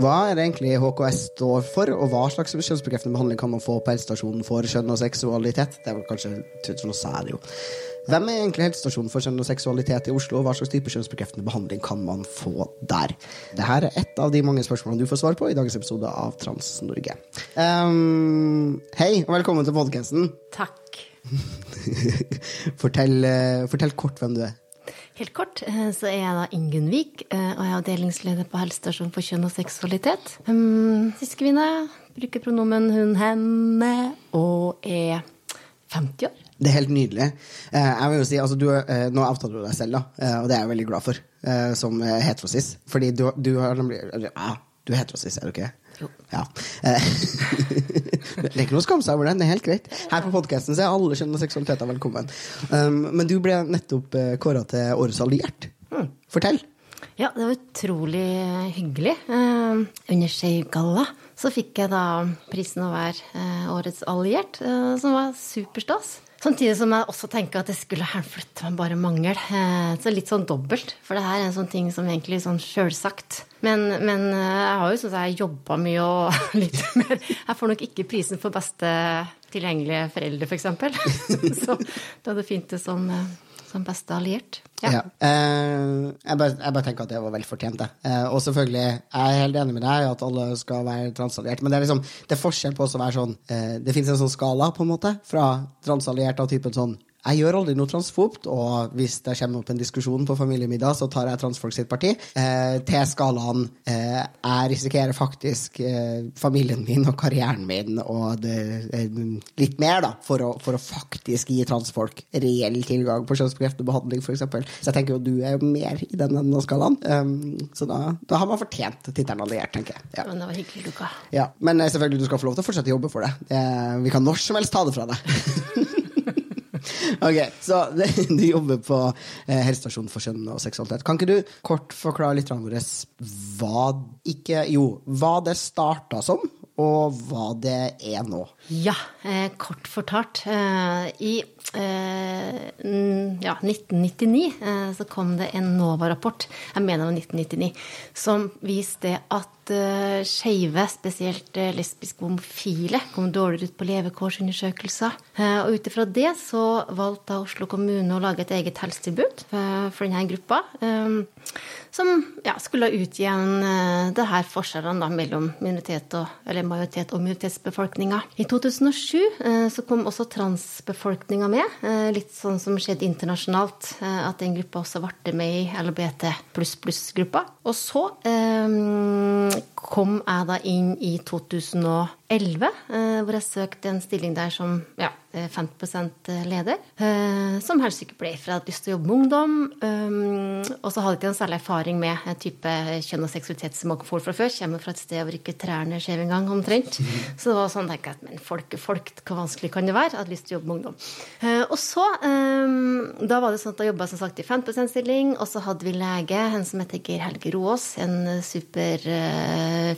Hva er det egentlig HKS står for, og hva slags kjønnsbekreftende behandling kan man få på helsestasjonen for kjønn og seksualitet? Det er vel kanskje for noe særlig, jo. Hvem er egentlig helsestasjonen for kjønn og seksualitet i Oslo, og hva slags type kjønnsbekreftende behandling kan man få der? Dette er et av de mange spørsmålene du får svar på i dagens episode av Trans-Norge. Um, hei, og velkommen til podkasten. Takk. fortell, eh, fortell kort hvem du er. Helt kort eh, så er jeg da Ingunn Vik, eh, og jeg er avdelingsleder på helsestasjonen for kjønn og seksualitet. Siskevinne, bruker pronomen hun, henne, og er 50 år. Det er helt nydelig. Jeg vil jo si, altså, du, Nå avtaler du deg selv, da, og det er jeg veldig glad for, som heterosis. Fordi du, du har nemlig du er heterosis, er du ikke? Ja. det er ikke noe å skamme seg over den. Det er helt greit. Her på podkasten er alle kjønn og seksualiteter velkommen. Um, men du ble nettopp uh, kåra til Årets alliert. Mm. Fortell. Ja, det var utrolig hyggelig. Uh, under Skeiv-galla så fikk jeg da prisen å være uh, Årets alliert, uh, som var superstas. Samtidig som jeg også tenker at det skulle flytte meg bare mangel. Eh, så litt sånn dobbelt. For det her er en sånn ting som egentlig er sånn sjølsagt. Men, men eh, jeg har jo sånn at jeg jobba mye og litt mer Jeg får nok ikke prisen for beste tilgjengelige foreldre, f.eks. Så det er det fint det som eh, som beste alliert. Ja. ja. Eh, jeg, bare, jeg, bare, tenker at det var vel fortjent, Eh, og selvfølgelig, jeg er helt enig med deg i at alle skal være transalliert, men det er liksom, det er forskjell på å være sånn eh, Det fins en sånn skala, på en måte, fra transalliert av typen sånn jeg gjør aldri noe transfobt, og hvis det kommer opp en diskusjon på familiemiddag, så tar jeg transfolk sitt parti. Eh, til skalaen eh, jeg risikerer faktisk eh, familien min og karrieren min og det, eh, litt mer, da, for å, for å, faktisk gi transfolk reell tilgang på kjønnsbekreftende behandling, f.eks. Så jeg tenker jo du er jo mer i den enden av skalaen. Um, så da, da, har man fortjent tittelen alliert, tenker jeg. Ja. Men det var hyggelig, Luka. Ja, men eh, selvfølgelig, du skal få lov til å fortsette å jobbe for det. vi kan når som helst ta det fra deg. ok, Så du jobber på eh, helsestasjonen for kjønn og seksualitet. Kan ikke du kort forklare litt våre hva ikke Jo, hva det starta som, og hva det er nå? Ja, eh, kort fortalt. Eh, I eh, ja, 1999 eh, så kom det en NOVA-rapport, jeg mener det var 1999, som viste at uh, skeive, spesielt uh, lesbiske homofile, kom dårligere ut på levekårsundersøkelser. Uh, og ut ifra det så valgte Oslo kommune å lage et eget helsetilbud for, denne gruppa. Um, som ja, skulle utjevne det her forskjellene da, mellom minoritet og, eller majoritet og minoritetsbefolkninga. I 2007 så kom også transbefolkninga med, litt sånn som skjedde internasjonalt. At den gruppa også ble med i LHBT pluss-pluss-gruppa. Og så kom jeg da inn i 2011, eh, hvor jeg søkte en stilling der som ja, 50% leder. Eh, som helsesykepleier, for jeg hadde lyst til å jobbe med ungdom. Eh, og så hadde jeg ikke noen særlig erfaring med en type kjønn- og seksualitetsmangfold fra før. Kommer fra et sted hvor ikke trærne skjev engang, omtrent. Så det var sånn tenk at, men folk, folk, hvor vanskelig kan det være? Jeg hadde lyst til å jobbe med ungdom. Og så, da var det sånn at jeg jobba som sagt i 50 %-stilling, og så hadde vi lege, en som heter Geir Helge Roaas, en super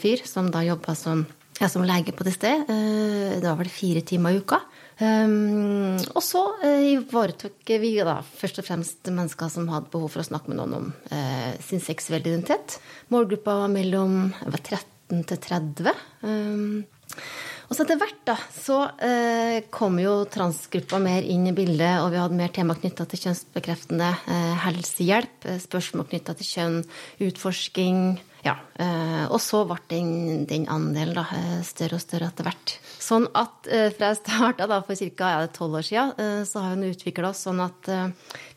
fyr som da jobba som, ja, som lege på det stedet. Eh, det var vel fire timer i uka. Um, og så uh, ivaretok vi da først og fremst mennesker som hadde behov for å snakke med noen om sin seksuelle identitet. Målgruppa var mellom var 13 til 30. Um, og så etter hvert da, så kom jo transgruppa mer inn i bildet, og vi hadde mer tema knytta til kjønnsbekreftende helsehjelp, spørsmål knytta til kjønn, utforsking, ja, eh, Og så ble den, den andelen da, eh, større og større etter hvert. Sånn at eh, fra jeg starta for ca. tolv år siden, så har vi utvikla oss sånn at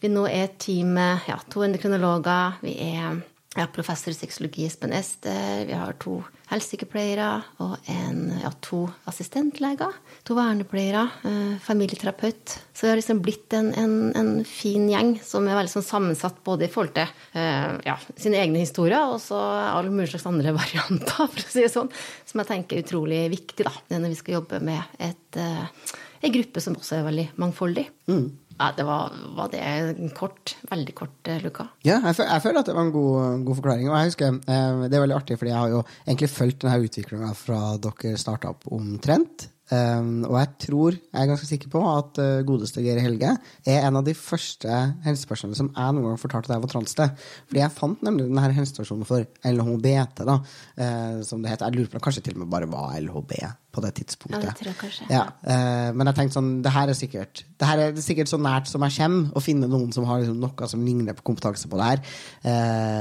vi nå er et team med ja, to kronologer. vi er Jeg har professor i sexologi Espen Ester. Vi har to helsesykepleiere og en, ja, to assistentleger. To vernepleiere. Eh, familieterapeut. Så vi har liksom blitt en, en, en, fin gjeng som er veldig sånn sammensatt både i forhold til eh, ja, sine egne historier og så alle mulige slags andre varianter, for å si det sånn. Som jeg tenker er utrolig viktig da, når vi skal jobbe med et, eh, en gruppe som også er veldig mangfoldig. Mm. Ja, det var, var, det en kort, veldig kort uh, luka. Ja, jeg, jeg, føler at det var en god, god forklaring. Og jeg husker, eh, Det er veldig artig, fordi jeg har jo egentlig fulgt denne utviklinga fra dere starta opp omtrent. Um, og jeg tror, jeg er ganske sikker på, at uh, godeste Geir Helge er en av de første helsepersonene som jeg noen gang fortalte at jeg var trans til. Fordi jeg fant nemlig denne helsestasjonen for LHBT, da, uh, som det heter. Jeg lurer på kanskje til og med bare var LHB på det tidspunktet. Ja, det tror jeg kanskje. Ja, uh, men jeg tenkte sånn, det her er sikkert det her er sikkert så nært som jeg kommer, å finne noen som har liksom, noe som ligner på kompetanse på det her.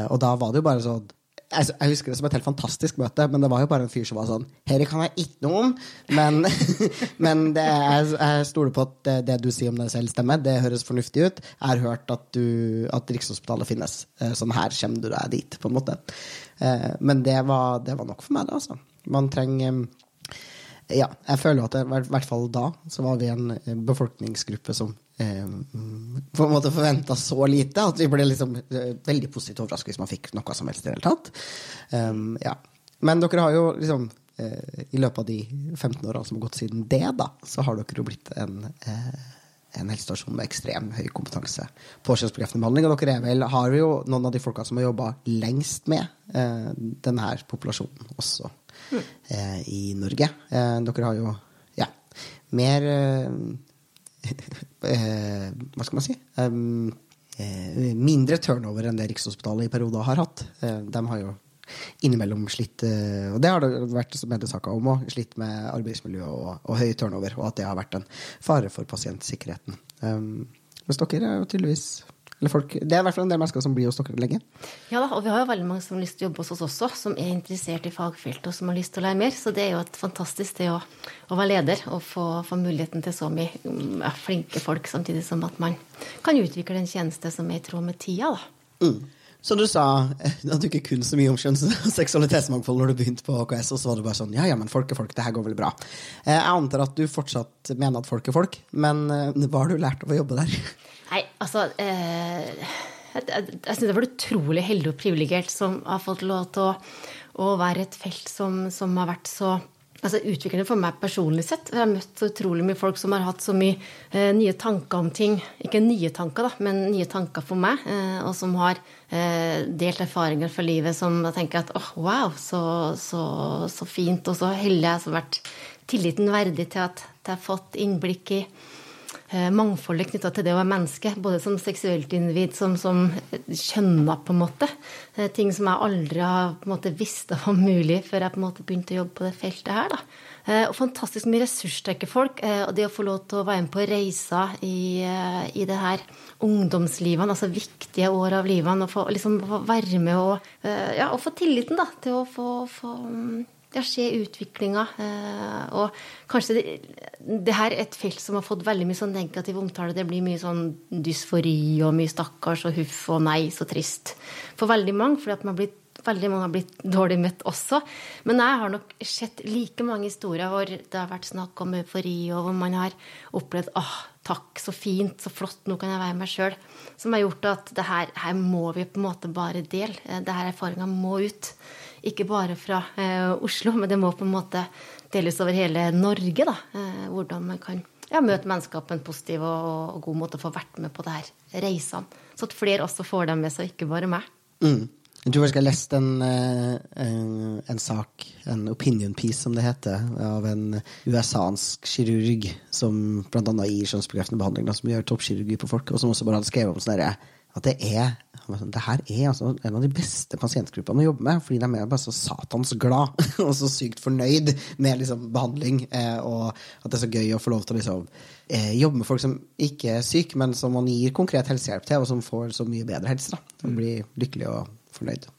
og da var det jo bare sånn jeg, jeg, husker det som et helt fantastisk møte, men det var jo bare en fyr som var sånn Dette kan jeg ikke noe om, men, men det, jeg, jeg stoler på at det, det, du sier om deg selv, stemmer. Det høres fornuftig ut. Jeg har hørt at, du, at Rikshospitalet finnes. Eh, sånn her kommer du deg dit, på en måte. Eh, men det var, det var nok for meg, det, altså. Man trenger ja, jeg føler at i hvert fall da så var vi en befolkningsgruppe som eh, på en måte forventa så lite at vi ble liksom eh, veldig positivt overrasket hvis man fikk noe som helst i det hele tatt. Um, ja. Men dere har jo liksom eh, I løpet av de 15 årene som har gått siden det, da, så har dere jo blitt en eh, en helsestasjon med ekstrem høy kompetanse på kjønnsbekreftende behandling. Og dere vel, har jo noen av de folka som har jobba lengst med eh, denne populasjonen også mm. eh, i Norge. Eh, dere har jo ja, mer eh, Hva skal man si? Um, mindre turnover enn det Rikshospitalet i perioder har hatt. Eh, de har jo innimellom slitt Og det har det vært mediesaker om òg. Slitt med arbeidsmiljø og, og, høy turnover, og at det har vært en fare for pasientsikkerheten. Um, mens dere er jo tydeligvis Folk, det er i hvert fall en del mennesker som blir hos dere lenge. Ja da, og vi har jo veldig mange som har lyst til å jobbe hos oss også, som er interessert i fagfeltet og som har lyst til å lære mer. Så det er jo et fantastisk det å, å være leder og få, få, muligheten til så mye ja, flinke folk, samtidig som at man kan utvikle en tjeneste som er i tråd med tida. da. Mm. Så du sa at du ikke kunne så mye om kjønns- og seksualitetsmangfold når du begynte på HKS, og så var det bare sånn ja, ja, men folk er folk, det her går vel bra. Eh, jeg antar at du fortsatt mener at folk er folk, men eh, hva har du lært av å jobbe der? Nei, altså eh, Jeg, jeg, syns jeg var utrolig heldig og privilegert som har fått lov til å, å være et felt som, som har vært så altså utviklende for meg personlig sett. Jeg har møtt så utrolig mye folk som har hatt så mye eh, nye tanker om ting. Ikke nye tanker, da, men nye tanker for meg. Eh, og som har eh, delt erfaringer fra livet som jeg tenker at oh, wow, så, så, så, fint. Og så heldig jeg har vært tilliten verdig til at jeg har fått innblikk i mangfoldet knytta til det å være menneske, både som seksuelt individ, som, som kjønna, på en måte. Eh, ting som jeg aldri har på en måte visst var mulig før jeg på en måte begynte å jobbe på det feltet her. da. Eh, og fantastisk mye ressurssterke folk. Og det å få lov til å være med på reiser i, i det her ungdomslivene, altså viktige år av livene, og få, liksom, være med og, ja, og få tilliten da, til å få, få mm, ja, se utviklinga. Eh, og kanskje det, det, her er et felt som har fått veldig mye sånn negativ omtale. Det blir mye sånn dysfori og mye stakkars og huff og nei, så trist. For veldig mange, fordi veldig mange har blitt dårlig møtt også. Men jeg har nok sett like mange historier hvor det har vært snakk om eufori, og hvor man har opplevd åh, takk, så fint, så flott, nå kan jeg være meg sjøl. Som har gjort at det her, her må vi på en måte bare dele. Eh, det her erfaringa må ut. Ikke bare fra eh, Oslo, men det må på en måte deles over hele Norge. da, eh, Hvordan man kan ja, møte mennesker på en positiv og, god måte og få vært med på det her reisene. Så at flere også får dem med seg, ikke bare meg. Mm. Jeg tror jeg har lest en, en, eh, en, sak, en opinion piece som det heter, av en USA-ansk kirurg som bl.a. gir kjønnsbekreftende behandling, som gjør toppkirurgi på folk, og som også bare hadde skrevet om sånn at det er det her er altså en av de beste pasientgruppene å jobbe med, fordi de er bare så satans glad og så sykt fornøyd med liksom, behandling. Eh, og at det er så gøy å få lov til å liksom, eh, jobbe med folk som ikke er syke, men som man gir konkret helsehjelp til, og som får så mye bedre helse. Da. Og blir lykkelig og fornøyd.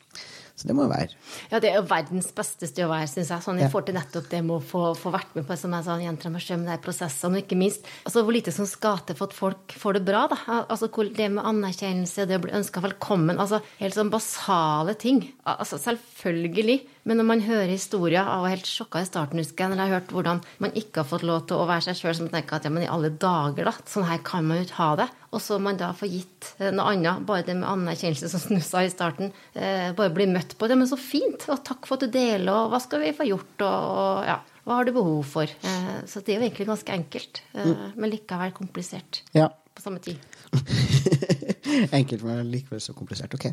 Så det må jo være Ja, det er jo verdens beste sted å være, syns jeg. Sånn, jeg får til nettopp det med å få, få vært med på som jeg sa, jenter meg sjøm, med de prosessene, og ikke minst altså, hvor lite som skal til for at folk får det bra. da. Altså, Det med anerkjennelse, det å bli ønska velkommen, altså helt sånn basale ting. Altså, Selvfølgelig. Men når man hører historier Jeg var helt sjokka i starten, husker jeg, når jeg har hørt hvordan man ikke har fått lov til å være seg sjøl, som tenker at ja, men i alle dager, da. Sånn her kan man jo ikke ha det. Og så man da får gitt eh, noe annet, bare det med anerkjennelse, som du sa i starten. Eh, bare bli møtt på det. Men så fint! Og takk for at du deler, og hva skal vi få gjort, og, og ja. Hva har du behov for? Eh, så det er jo egentlig ganske enkelt, eh, mm. men likevel komplisert ja. på samme tid. Enkelt, men likevel så komplisert. Ok.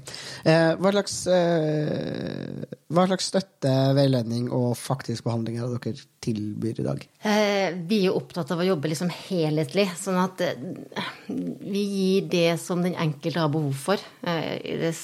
Eh, hva, slags, eh, hva slags støtte, veiledning og faktisk behandling er det dere tilbyr i dag? Eh, vi er opptatt av å jobbe liksom helhetlig, sånn at eh, vi gir det som den enkelte har behov for. Eh, i det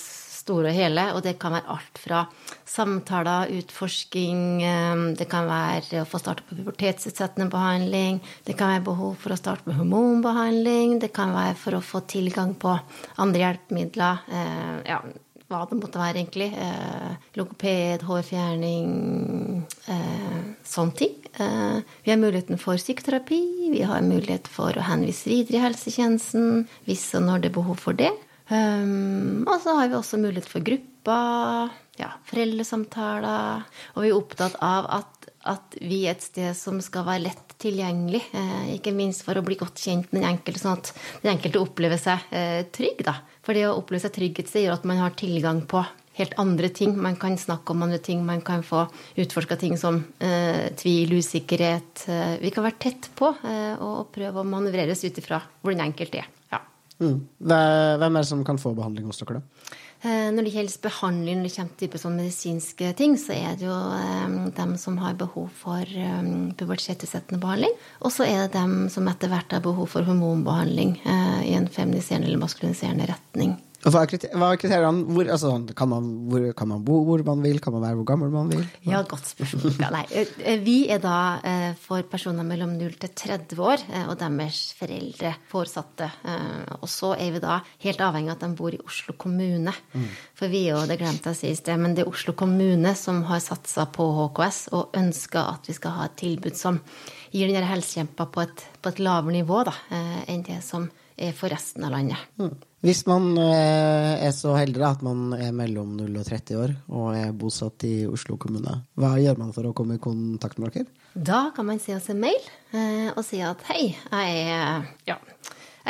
store og hele. Og det kan være alt fra samtaler, utforsking, ehm, det kan være å få starte på pubertetsutsettende behandling, det kan være behov for å starte med hormonbehandling, det kan være for å få tilgang på andre hjelpemidler. Eh, ja, hva det måtte være, egentlig. Eh, logoped, hårfjerning, eh, sånne ting. vi har muligheten for psykoterapi, vi har mulighet for å henvise videre i helsetjenesten hvis og når det er behov for det. Um, og så har vi også mulighet for grupper, ja, foreldresamtaler. Og vi er opptatt av at, at, vi er et sted som skal være lett tilgjengelig. Eh, ikke minst for å bli godt kjent med den enkelte, sånn at den enkelte opplever seg eh, trygg. Da. For det å oppleve seg trygghet gjør at man har tilgang på helt andre ting. Man kan snakke om andre ting, man kan få utforska ting som eh, tvil, usikkerhet. Eh, vi kan være tett på eh, og prøve å manøvreres ut ifra hvor den enkelte er. Mm. Hvem er det som kan få behandling hos dere, da? Eh, når det gjelder behandling når det kommer til sånn medisinske ting, så er det jo um, dem som har behov for um, pubertetsutsettende behandling. Og så er det dem som etter hvert har behov for hormonbehandling uh, i en feminiserende eller maskuliniserende retning. Hva er, kriteriene? Hvor, altså, kan, man, hvor, kan, man, bo hvor man vil? Kan man være hvor gammel man vil? Hva? Ja, godt spørsmål. Ja, nei, eh, eh, vi er da eh, for personer mellom 0 til 30 år og deres foreldre, foresatte. Og så er vi da helt avhengig av at de bor i Oslo kommune. Mm. For vi er jo, det glemte jeg å si i sted, men det er Oslo kommune som har satsa på HKS og ønsker at vi skal ha et tilbud som gir den helsehjelpa på, på, et lavere nivå da, enn det som er for resten av landet. Mm. Hvis man eh, er så heldig at man er mellom 0 og 30 år og er bosatt i Oslo kommune, hva gjør man for å komme i kontakt med dere? Da kan man si oss en mail eh, og si at hei, jeg er ja,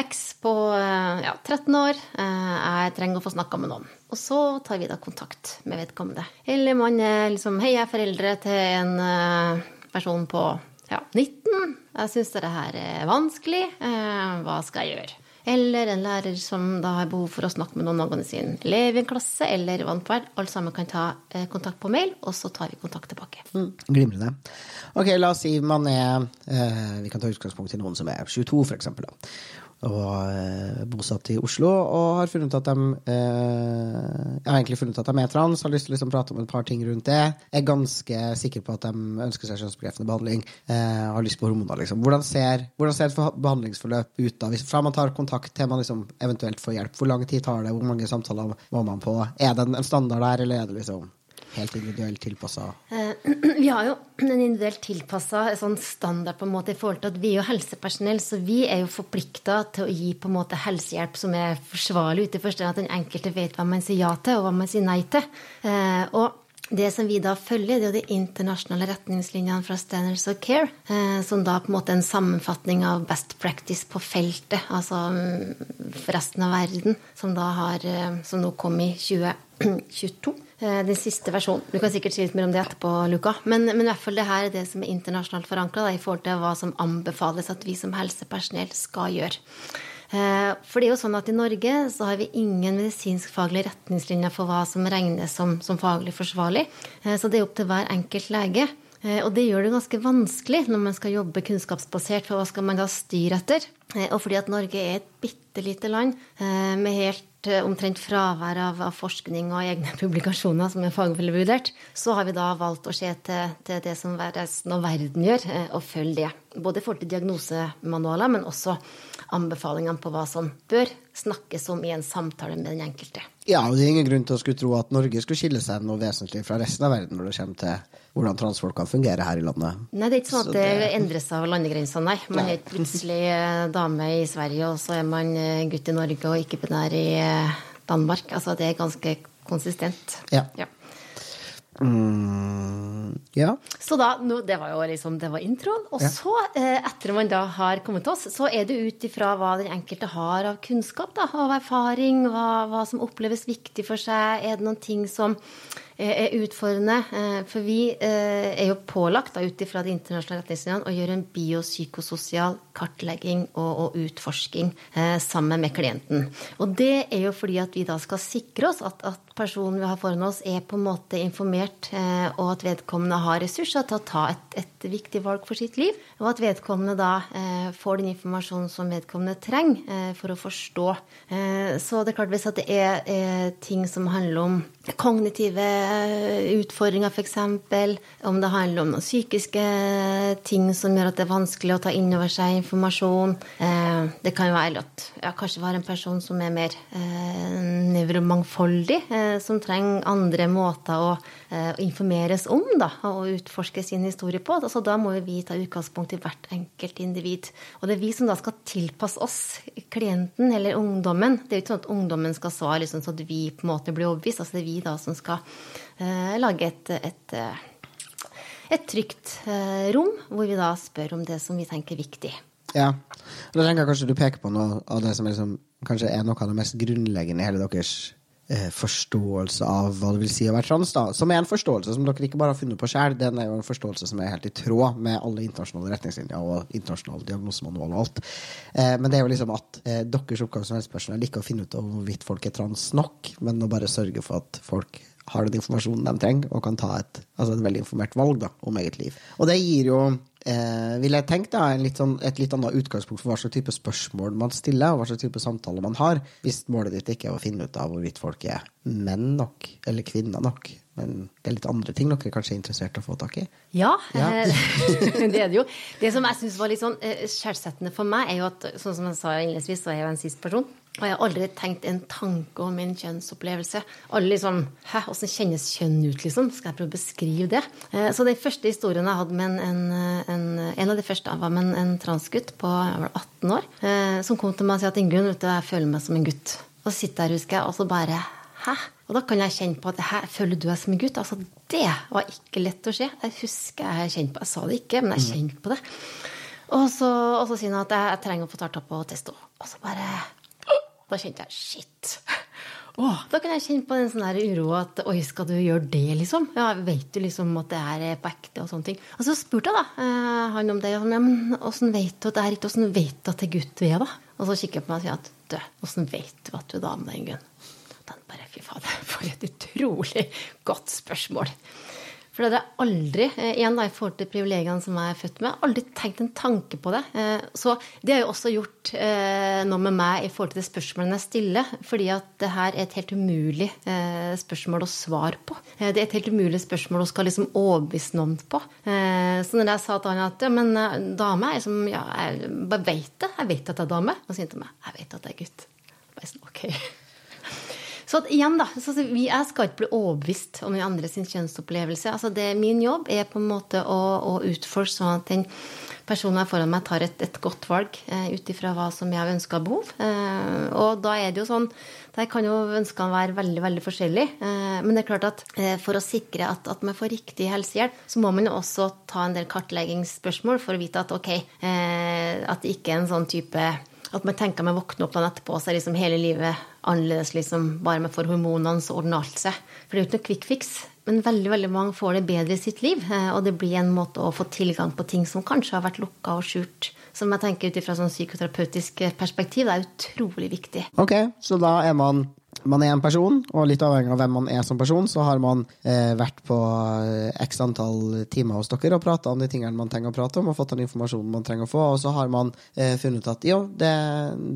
X på eh, ja, 13 år, jeg trenger å få snakka med noen. Og så tar vi da kontakt med vedkommende. Eller man er liksom Hei, jeg er foreldre til en person på ja, 19. Jeg syns dette her er vanskelig. Hva skal jeg gjøre? Eller en lærer som da har behov for å snakke med noen angående sin elev i en klasse, eller vannferd. Alle sammen kan ta eh, kontakt på mail, og så tar vi kontakt tilbake. Mm, glimrende. Ok, la oss si man er eh, Vi kan ta utgangspunkt i noen som er 22, f.eks og eh, bosatt i Oslo, og har funnet at de eh, Jeg har egentlig funnet at de er trans, har lyst til å liksom prate om et par ting rundt det. Er ganske sikker på at de ønsker seg kjønnsbekreftende behandling. Eh, har lyst på hormoner, liksom. Hvordan ser, hvordan ser, et behandlingsforløp ut da? Fra man tar kontakt til man liksom eventuelt får hjelp, hvor lang tid tar det? Hvor mange samtaler må man på? Er det en standard der, eller er det liksom helt individuelt tilpassa? Eh, vi har jo en individuelt tilpassa sånn standard på en måte i forhold til at vi er jo helsepersonell, så vi er jo forplikta til å gi på en måte helsehjelp som er forsvarlig, ut i forstand at den enkelte vet hva man sier ja til, og hva man sier nei til. Eh, og det som vi da følger, det er jo de internasjonale retningslinjene fra Standards of Care, eh, som da på en måte er en sammenfatning av best practice på feltet, altså mm, for resten av verden, som da har, som nå kom i 2022. Eh, den siste versjonen. Du kan sikkert si litt mer om det etterpå, Luka. Men, men, i hvert fall det her er det som er internasjonalt forankra i forhold til hva som anbefales at vi som helsepersonell skal gjøre. Eh, for det er jo sånn at i Norge så har vi ingen medisinskfaglige retningslinjer for hva som regnes som, som faglig forsvarlig. Eh, så det er opp til hver enkelt lege. Og det gjør det ganske vanskelig når man skal jobbe kunnskapsbasert, for hva skal man da styre etter? Og fordi at Norge er et bitte lite land med helt Eh, omtrent fravær av, av, forskning og egne publikasjoner som er faglig vurdert, så har vi da valgt å se til, til det som resten av verden gjør, eh, og følge det. både i forhold til diagnosemanualer, men også anbefalingene på hva som bør snakkes om i en samtale med den enkelte. Ja, og det er ingen grunn til å skulle tro at Norge skulle skille seg noe vesentlig fra resten av verden når det kommer til hvordan transfolk kan fungere her i landet. Nei, det er ikke sånn at det, det endrer seg over landegrensene, nei. Man er plutselig eh, dame i Sverige, og så er man eh, gutt i Norge og ikke-binær i eh, Danmark. Altså, det er ganske konsistent. Ja. ja. Mm, ja. Så da, no, Det var jo liksom, det var introen. Og ja. så, eh, etter man da har kommet til oss, så er det ut ifra hva den enkelte har av kunnskap, da, av erfaring, hva, hva som oppleves viktig for seg. Er det noen ting som er utfordrende. Eh, for vi eh, er jo pålagt ut ifra de internasjonale retningslinjene å gjøre en biopsykososial kartlegging og, utforsking eh, sammen med klienten. Og det er jo fordi at vi da skal sikre oss at, at personen vi har foran oss, er på en måte informert, og at vedkommende har ressurser til å ta et, et viktig valg for sitt liv. Og at vedkommende da får den informasjonen som vedkommende trenger for å forstå. Så det er klart hvis det er, er ting som handler om kognitive utfordringer, f.eks. Om det handler om noen psykiske ting som gjør at det er vanskelig å ta inn over seg informasjon. Eh, det kan jo være at ja, kanskje være en person som er mer eh, nevromangfoldig, eh, som trenger andre måter å informeres om da, og utforske sin historie på. Altså, da må vi ta utgangspunkt i hvert enkelt individ. Og det er vi som da skal tilpasse oss, klienten eller ungdommen. Det er jo ikke sånn at ungdommen skal svare liksom, så at vi på en måte blir overbevist. Altså, det er vi da som skal Eh, lage et, et, eh, et trygt eh, rom hvor vi da spør om det som vi tenker er viktig. Ja. Da tenker jeg kanskje du peker på noe av det som er liksom, kanskje er noe av det mest grunnleggende i hele deres forståelse av hva det vil si å være trans. da, Som er en forståelse som dere ikke bare har funnet på sjøl, den er jo en forståelse som er helt i tråd med alle internasjonale retningslinjer og internasjonale diagnosemanual og alt. Eh, men det er jo liksom at eh, deres oppgave som helsepersonell ikke å finne ut om hvorvidt folk er trans nok, men å bare sørge for at folk har den informasjonen de trenger, og kan ta et, altså et veldig informert valg da, om eget liv. Og det gir jo, eh, vil jeg tenke, da, litt sånn, et litt annet utgangspunkt for hva slags type spørsmål man stiller, og hva slags type samtaler man har, hvis målet ditt ikke er å finne ut av hvorvidt folk er menn nok, eller kvinner nok. Men det er litt andre ting dere kanskje er interessert i å få tak i? Ja, ja. Eh, det er det jo. Det som jeg syns var litt sånn eh, skjellsettende for meg, er jo at sånn som jeg sa innledningsvis, så er jeg jo en cis-person. Og jeg har aldri tenkt en tanke om min kjønnsopplevelse. Alle liksom Hæ, åssen kjennes kjønn ut, liksom? Skal jeg prøve å beskrive det? Eh, så den første historien jeg hadde med en, en, en av de første var med en, en transgutt på 18 år, som kom til meg og sa at Ingunn, vet du, jeg føler meg som en gutt. Og så sitter jeg, husker jeg, og så bare Hæ? Og da kan jeg kjenne på at her føler du deg som en gutt. Altså, det var ikke lett å se. Jeg husker jeg kjente på Jeg sa det ikke, men jeg mm. kjente på det. Og så, og så sier han at jeg, jeg trenger å få tatt på testo. Og så bare da kjente jeg shit. Da kan jeg kjenne på den sånn uro at oi, skal du gjøre det, liksom? Ja, vet du liksom at det er på ekte og sånne ting. Og så spurte jeg da eh, han om det. Ja, men åssen vet du at det er ikke åssen vet du at det er gutt du er, da? Og så kikker jeg på meg og sier at du, åssen vet du at du er dame, Ingunn? Den bare, fy fader, for et utrolig godt spørsmål. For det hadde jeg aldri, eh, igjen da, i forhold til privilegiene som jeg er født med, aldri tenkt en tanke på det. Eh, så det har jo også gjort eh, noe med meg i forhold til det spørsmålene jeg stiller. Fordi at det her er et helt umulig spørsmål å svare på. Det er et helt umulig spørsmål å skal liksom overbevise noen på. Så når jeg sa til han at ja, men dame er liksom, Ja, jeg bare vet det. Jeg vet at jeg er dame. Og så sier han til meg jeg vet at jeg er gutt. Bare sånn, ok. Så igjen, da. Så jeg skal ikke bli overbevist om den andre sin kjønnsopplevelse. Altså det, min jobb er på en måte å, å utforske sånn at den personen jeg foran meg, tar et, et godt valg eh, ut ifra hva som jeg ønsker behov. Eh, og da er det jo sånn Der kan jo ønskene være veldig veldig forskjellige. Eh, men det er klart at eh, for å sikre at, at, man får riktig helsehjelp, så må man jo også ta en del kartleggingsspørsmål for å vite at ok, eh, at det ikke er en sånn type at man tenker man våkner opp dagen etterpå, så er liksom hele livet annerledes. liksom, Bare man får hormonene, så ordner alt seg. For det er jo ikke noe quick fix. Men veldig veldig mange får det bedre i sitt liv. Eh, og det blir en måte å få tilgang på ting som kanskje har vært lukka og skjult. Som jeg tenker ut ifra sånn psykoterapeutisk perspektiv, det er utrolig viktig. Ok, Så da er man man er en person, og litt avhengig av hvem man er som person, så har man eh, vært på eh, x antall timer hos dere og prata om de tingene man trenger å prate om, og fått den informasjonen man trenger å få, og så har man eh, funnet at jo, det,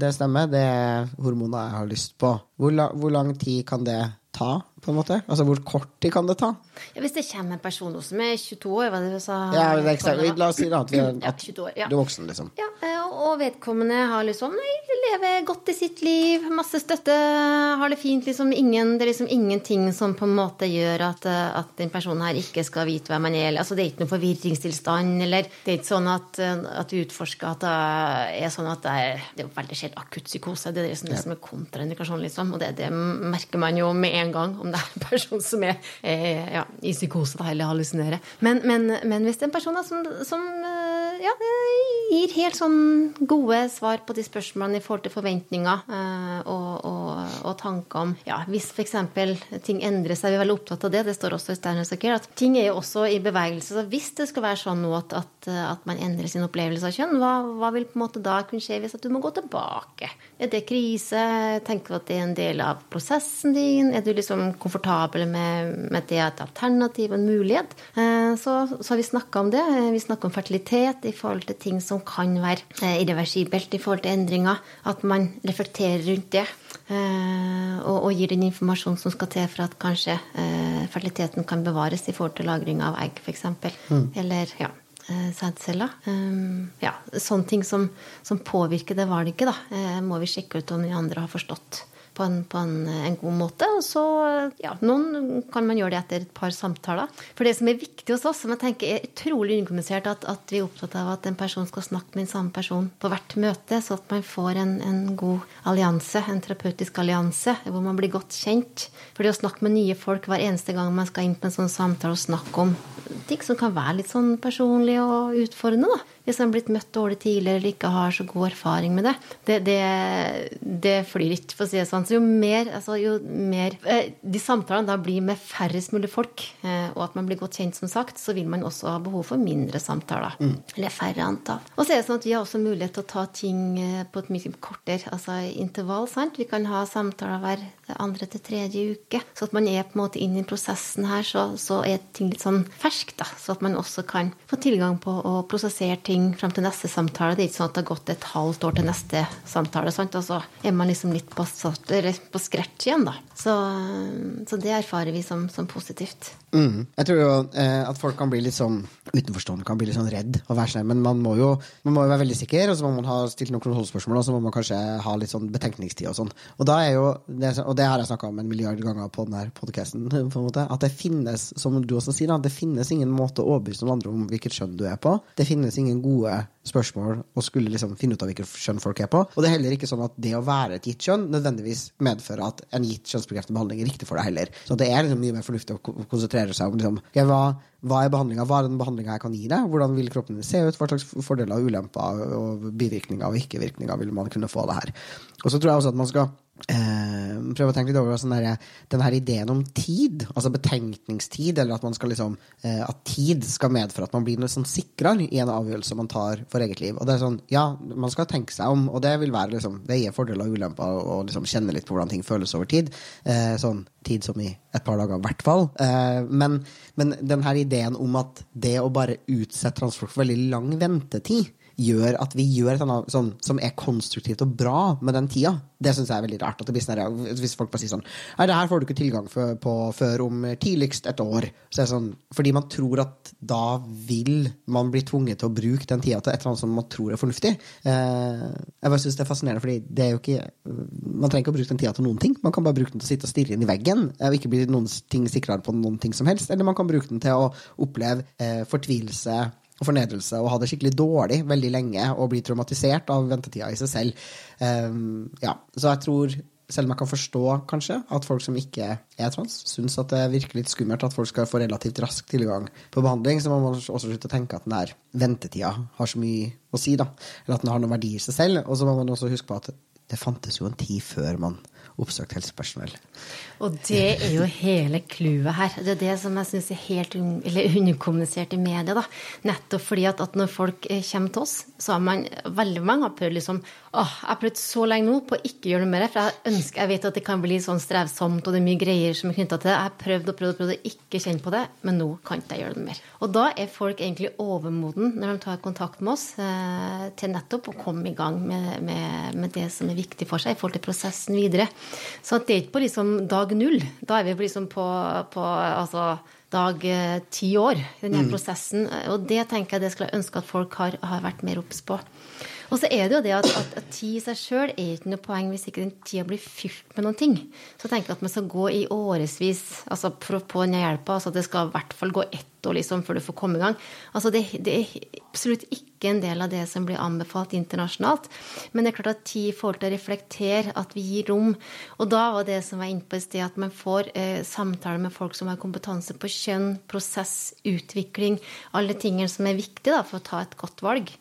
det, stemmer, det er hormoner jeg har lyst på. Hvor, la, hvor lang tid kan det ta? På en måte? Altså Hvor kort tid kan det ta? Ja, hvis det kommer en person som er 22 år hva det du sa? Ja, det er La oss si da at, vi er, Ja, at 22 år, ja. du er voksen, liksom. Ja, eh, og vedkommende har liksom lever godt i sitt liv, masse støtte, har det fint. liksom ingen, Det er liksom ingenting som på en måte gjør at, eh, at den personen her ikke skal vite hvem man er. altså Det er ikke noen forvirringstilstand, eller det er ikke sånn at, eh, at du utforsker at det er sånn at det er, det er veldig sjelden akutt psykose. Det er liksom det som er kontraindikasjon, liksom. Og det, det merker man jo med en gang om det er en person som er, eh, ja, i psykose da, eller hallusinerer. Men, men, men hvis det er en person da, som, som eh, ja, gir helt sånn gode svar på de spørsmålene i forhold til forventninger eh, og, og, og tanker om ja, Hvis f.eks. ting endrer seg, vi er veldig opptatt av det, det står også i Steiners Care, at ting er jo også i bevegelse. Så hvis det skal være sånn nå at, at, at man endrer sin opplevelse av kjønn, hva, hva, vil på en måte da kunne skje hvis at du må gå tilbake? Er det krise? Tenker du at det er en del av prosessen din? Er du liksom komfortabel med, med det at alternativ en mulighet? Eh, så, så har vi snakka om det. Vi snakker om fertilitet i forhold til ting som kan være eh, irreversibelt i forhold til endringer. At man reflekterer rundt det. Eh, og, og gir den informasjonen som skal til for at kanskje fertiliteten kan bevares i forhold til lagring av egg, f.eks. Mm. Eller ja, sædceller. Ja, sånne ting som, som, påvirker det valget, da, må vi sjekke ut om de andre har forstått på en, på en, en god måte. Og så, ja, noen kan man gjøre det etter et par samtaler. For det som er viktig hos oss, som jeg tenker er utrolig underkommunisert, at, at, vi er opptatt av at en person skal snakke med den samme person på hvert møte, så at man får en, en god allianse, en terapeutisk allianse, hvor man blir godt kjent. For det å snakke med nye folk hver eneste gang man skal inn på en sånn samtale og snakke om ting som kan være litt sånn personlig og utfordrende, da hvis man har blitt møtt dårlig tidligere eller ikke har så god erfaring med det. Det, det, det flyr ikke, for å si det sånn. Så jo mer, altså, jo mer eh, de samtalene da blir med færrest mulig folk, eh, og at man blir godt kjent, som sagt, så vil man også ha behov for mindre samtaler. Mm. Eller færre antall. Og så er det sånn at vi har også mulighet til å ta ting eh, på et mye kortere altså intervall. sant? Vi kan ha samtaler hver andre til tredje uke. Så at man er på en måte inn i prosessen her, så, så er ting litt sånn ferskt. Så at man også kan få tilgang på å prosessere ting fram til neste samtale. Det er ikke sånn at det har gått et halvt år til neste samtale. Sant? Og så er man liksom litt på, på scratch igjen, da. Så, så, det erfarer vi som, som positivt. Mm. Jeg tror jo eh, at folk kan bli litt sånn utenforstående, kan bli litt sånn redd og være sånn, men man må, jo, man må jo være veldig sikker, og så må man ha stilt noen kontrollspørsmål, og så må man kanskje ha litt sånn betenkningstid og sånn. Og, da er jo, det, og det har jeg snakka om en milliard ganger på denne podkasten, at det finnes, som du også sier, da, det finnes ingen måte å overbevise noen andre om hvilket skjønn du er på. Det finnes ingen gode spørsmål og skulle liksom finne ut av hvilket kjønn folk er på. Og det er heller ikke sånn at det å være et gitt kjønn nødvendigvis medfører at en gitt kjønnsbekreftende behandling er riktig for deg heller. Så det er liksom mye mer fornuftig å konsentrere seg om liksom, okay, hva, hva, er behandlinga, hva er den behandlinga jeg kan gi deg, hvordan vil kroppen se ut, hva slags fordeler og ulemper og bivirkninger og ikke-virkninger vil man kunne få av det her. Og så tror jeg også at man skal eh, prøve å tenke litt over sånn der, den ideen om tid, altså betenkningstid, eller at man skal liksom eh, at tid skal medføre at man blir sånn sikrere i en avgjørelse man tar for eget liv. Og det er sånn, ja, man skal tenke seg om, og det vil være liksom veie fordeler og ulemper og liksom kjenne litt på hvordan ting føles over tid. Eh, sånn tid som i et par dager, i hvert fall. Eh, men, men den ideen om at det å bare utsette transport for veldig lang ventetid gjør at vi gjør et annet sånn, som er konstruktivt og bra med den tida. Det syns jeg er veldig rart. at det blir sånn, Hvis folk bare sier sånn Nei, det her får du ikke tilgang på før om tidligst et år. Sånn, fordi man tror at da vil man bli tvunget til å bruke den tida til et eller annet som man tror er fornuftig. Eh, jeg bare synes det er fascinerende, fordi det er jo ikke Man trenger ikke å bruke den tida til noen ting. Man kan bare bruke den til å sitte og stirre inn i veggen og ikke bli noen ting sikrere på noen ting som helst. Eller man kan bruke den til å oppleve eh, fortvilelse og fornedrelse og ha det skikkelig dårlig veldig lenge og bli traumatisert av ventetida i seg selv. Um, ja, så jeg tror, selv om jeg kan forstå kanskje at folk som ikke er trans, syns at det virker litt skummelt at folk skal få relativt rask tilgang på behandling, så må man også slutte å tenke at den der ventetida har så mye å si, da. Eller at den har noen verdi i seg selv. Og så må man også huske på at det fantes jo en tid før man oppsøkte helsepersonell. Og det er jo hele clouet her. Det er det som jeg syns er helt un underkommunisert i media. da. Nettopp fordi at, at, når folk eh, kommer til oss, så har man veldig mange har prøvd liksom åh, jeg har prøvd så lenge nå på å ikke gjøre noe mer. For jeg ønsker, jeg vet at det kan bli sånn strevsomt, og det er mye greier som er knytta til det. Jeg har prøvd og prøvd og prøvd å ikke kjenne på det, men nå kan ikke jeg gjøre det mer. Og da er folk egentlig overmoden når de tar kontakt med oss, eh, til nettopp å komme i gang med, med, med det som er viktig for seg i forhold til prosessen videre. Så det er ikke på liksom dag null. Da er vi liksom på, på altså, dag eh, ti år i denne mm. prosessen. Og det tenker jeg det skulle jeg ønske at folk har, har vært mer obs på. Og så er det jo det at, at, at tid i seg sjøl er ikke noe poeng hvis ikke den tida blir fylt med noen ting. Så jeg tenker at man skal gå i årevis altså for å få den hjelpa. Altså det skal i hvert fall gå ett år liksom før du får komme i gang. Altså det, det, er absolutt ikke en del av det som blir anbefalt internasjonalt. Men det er klart at tid i forhold til å reflektere, at vi gir rom. Og da var det som var inne på i sted, at man får eh, samtaler med folk som har kompetanse på kjønn, prosess, utvikling, alle tingene som er viktige da, for å ta et godt valg.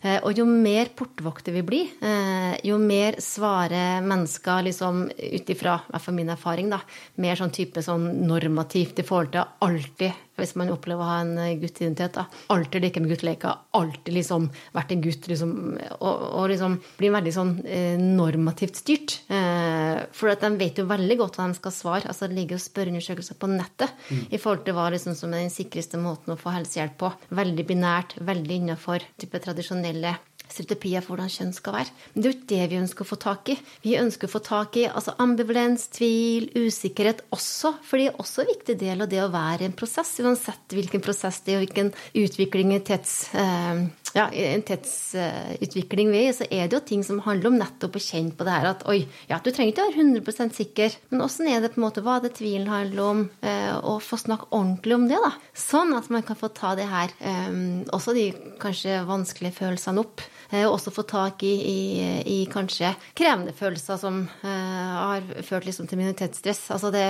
Eh, og jo mer portvokter vi blir, eh, jo mer svarer mennesker liksom ut ifra min erfaring, da, mer sånn type sånn normativt i forhold til alltid hvis man opplever å ha en eh, guttidentitet. da, Alltid leke med gutteleker. Alltid liksom vært en gutt. liksom, Og, og liksom blir veldig sånn eh, normativt styrt. Eh, for at de vet jo veldig godt hva de skal svare. altså Det ligger jo spørreundersøkelser på nettet mm. i forhold til hva liksom som er den sikreste måten å få helsehjelp på. Veldig binært, veldig innafor type tradisjonelle stereotypier for hvordan kjønn skal være. Men det er jo ikke det vi ønsker å få tak i. Vi ønsker å få tak i altså ambivalens, tvil, usikkerhet også. For det er også en viktig del av det å være i en prosess, uansett hvilken prosess det er, og hvilken utvikling i tets, eh, ja, en tetsutvikling vi er i, så er det jo ting som handler om nettopp å kjenne på det her at oi, ja, du trenger ikke være 100 sikker, men åssen er det på en måte, hva det tvilen handler om, å få snakke ordentlig om det, da. Sånn at man kan få ta det her, eh, også de kanskje vanskelige følelsene opp. Eh, og også få tak i, i, i, kanskje krevende følelser som har ført liksom til minoritetsstress. Altså det,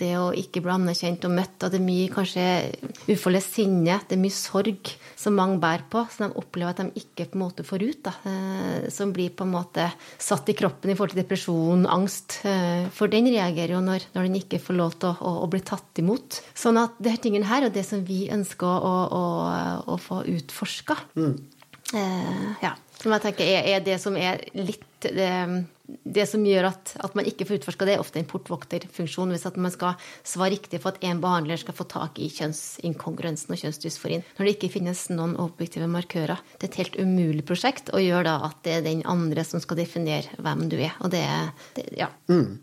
det, å ikke bli anerkjent og møtt, og det er mye kanskje uforløst sinne, det er mye sorg som mange bærer på, som de opplever at de ikke på en måte får ut. Da, uh, som blir på en måte satt i kroppen i forhold til depresjon, angst. Uh, for den reagerer jo når, når, den ikke får lov til å, å, å bli tatt imot. Sånn at disse tingene her er det som vi ønsker å, å, å få utforska. Mm. Eh, ja. Som jeg tenker er, er, det som er litt det, det som gjør at, at, man ikke får utforska det, er ofte en portvokterfunksjon. Hvis at man skal svare riktig for at en behandler skal få tak i kjønnsinkongruensen og kjønnsdysforien. Når det ikke finnes noen objektive markører. Det er et helt umulig prosjekt og gjør da at det er den andre som skal definere hvem du er. Og det, det ja. Mm.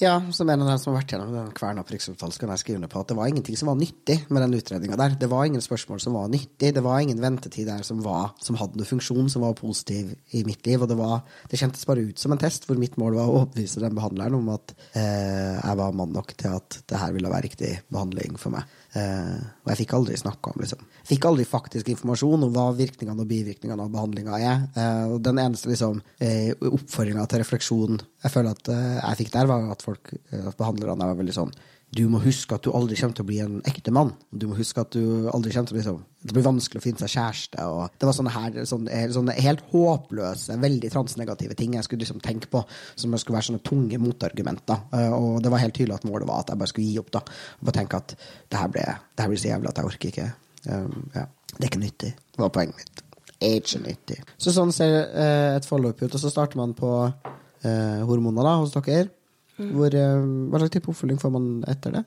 Ja, som en av dem som har vært gjennom den kverna på Rikshospitalet, kan jeg skrive under på at det var ingenting som var nyttig med den utredninga der. Det var ingen spørsmål som var nyttig. Det var ingen ventetid der som, var, som hadde noen funksjon som var positiv i mitt liv. Og det, var, det kjentes bare ut som en test hvor mitt mål var å overbevise den behandleren om at eh, jeg var mann nok til at det her ville være riktig behandling for meg. Uh, og jeg fikk aldri snakka om liksom. Fikk aldri faktisk informasjon om hva virkningene og bivirkningene av behandlinga er. Uh, og den eneste liksom, eh, oppfordringa til refleksjon jeg føler at jeg fikk der, var at folk, at behandlerne var veldig sånn du må huske at du aldri kommer til å bli en ekte mann. Du må huske at du aldri kommer til å liksom, Det blir vanskelig å finne seg kjæreste. Det var sånne, her, sånne, sånne helt håpløse, veldig transnegative ting jeg skulle liksom tenke på, som skulle være sånne tunge motargumenter. Eh, og det var helt tydelig at målet var at jeg bare skulle gi opp. da, Og bare tenke at det her, blir så jævlig at jeg orker ikke. Um, ja. Det er ikke nyttig. Det var poenget mitt. Ikke nyttig. Så sånn ser uh, et forløp ut. Og så starter man på uh, hormoner da, hos dere. Hvor, eh, hva slags type oppfølging får man etter det?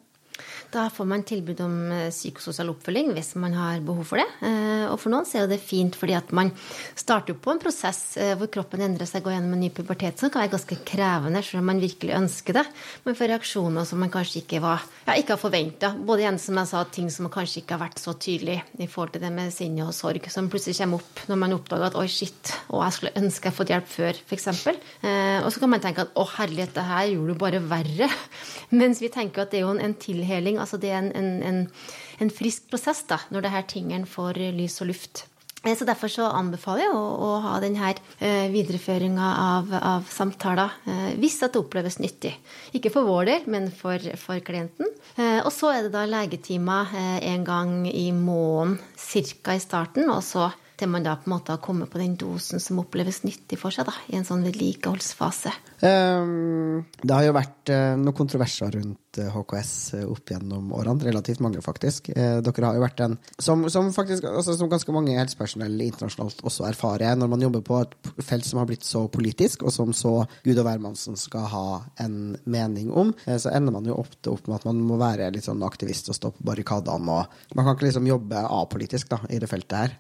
Da får man tilbud om eh, psykososial oppfølging hvis man har behov for det. Eh, og for noen er det fint fordi at man starter på en prosess eh, hvor kroppen endrer seg, går gjennom en ny pubertet, som kan være ganske krevende selv om man virkelig ønsker det. Man får reaksjoner som man kanskje ikke, var, ja, ikke har forventa. Både igjen som jeg sa, ting som kanskje ikke har vært så tydelig i forhold til det med sinne og sorg, som plutselig kommer opp når man oppdager at oi, shit, og jeg skulle ønske jeg fått hjelp før, f.eks. Og så kan man tenke at å herlighet, det her gjorde det bare verre. Mens vi tenker at det er jo en tilheling Altså det er en, en, en, en frisk prosess da, når her tingene får lys og luft. Eh, så Derfor så anbefaler jeg å, å ha denne eh, videreføringa av, av, samtaler eh, hvis at det oppleves nyttig. Ikke for vår del, men for, for klienten. Og så er det da legetimer en gang i måneden ca. i starten, og så til man da på en måte har kommet på den dosen som oppleves nyttig for seg da, i en sånn vedlikeholdsfase. Um, det har jo vært uh, noen kontroverser rundt HKS eh, opp gjennom årene. Relativt mange, faktisk. Uh, dere har jo vært en Som, som faktisk, altså, som ganske mange helsepersonell internasjonalt også erfarer, når man jobber på et felt som har blitt så politisk, og som så Gud og hvermannsen skal ha en mening om, eh, så ender man jo ofte opp med at man må være litt sånn aktivist og stå på barrikadene. og Man kan ikke liksom jobbe apolitisk da, i det feltet her.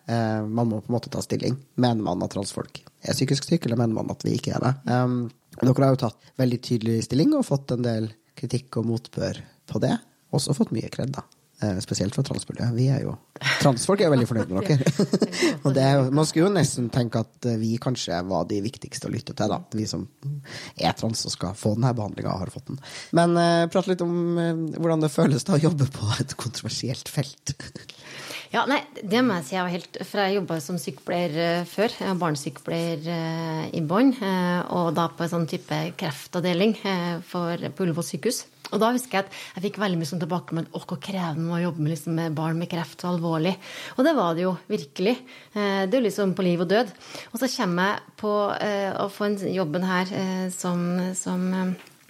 Man må på en måte ta stilling. Mener man at transfolk er psykisk syke, eller mener man at vi ikke er det? Um, dere har jo tatt veldig tydelig stilling og fått en del kritikk og motbør på det. Også fått mye kred, da. Eh, spesielt fra transmiljøet. Vi er jo Transfolk er veldig fornøyd med dere. og det man skulle jo nesten tenke at eh, vi kanskje var de viktigste å lytte til, da. Vi som er trans og skal få denne behandlinga, har fått den. Men uh, prat litt om uh, hvordan det føles da å jobbe på et kontroversielt felt. Ja, nei, det må jeg si. Jeg var helt, for jeg jobba som sykepleier før. Jeg var barnesykepleier i bånn. Og da på en sånn type kreftavdeling for, på Ullevål sykehus. Og da husker jeg at jeg fikk veldig mye sånn tilbakemelding om hvor krevende det var å jobbe med, liksom, med, barn med kreft så alvorlig. Og det var det jo virkelig. Eh, det er jo liksom på liv og død. Og så kommer jeg på eh, å få en jobben her eh, som, som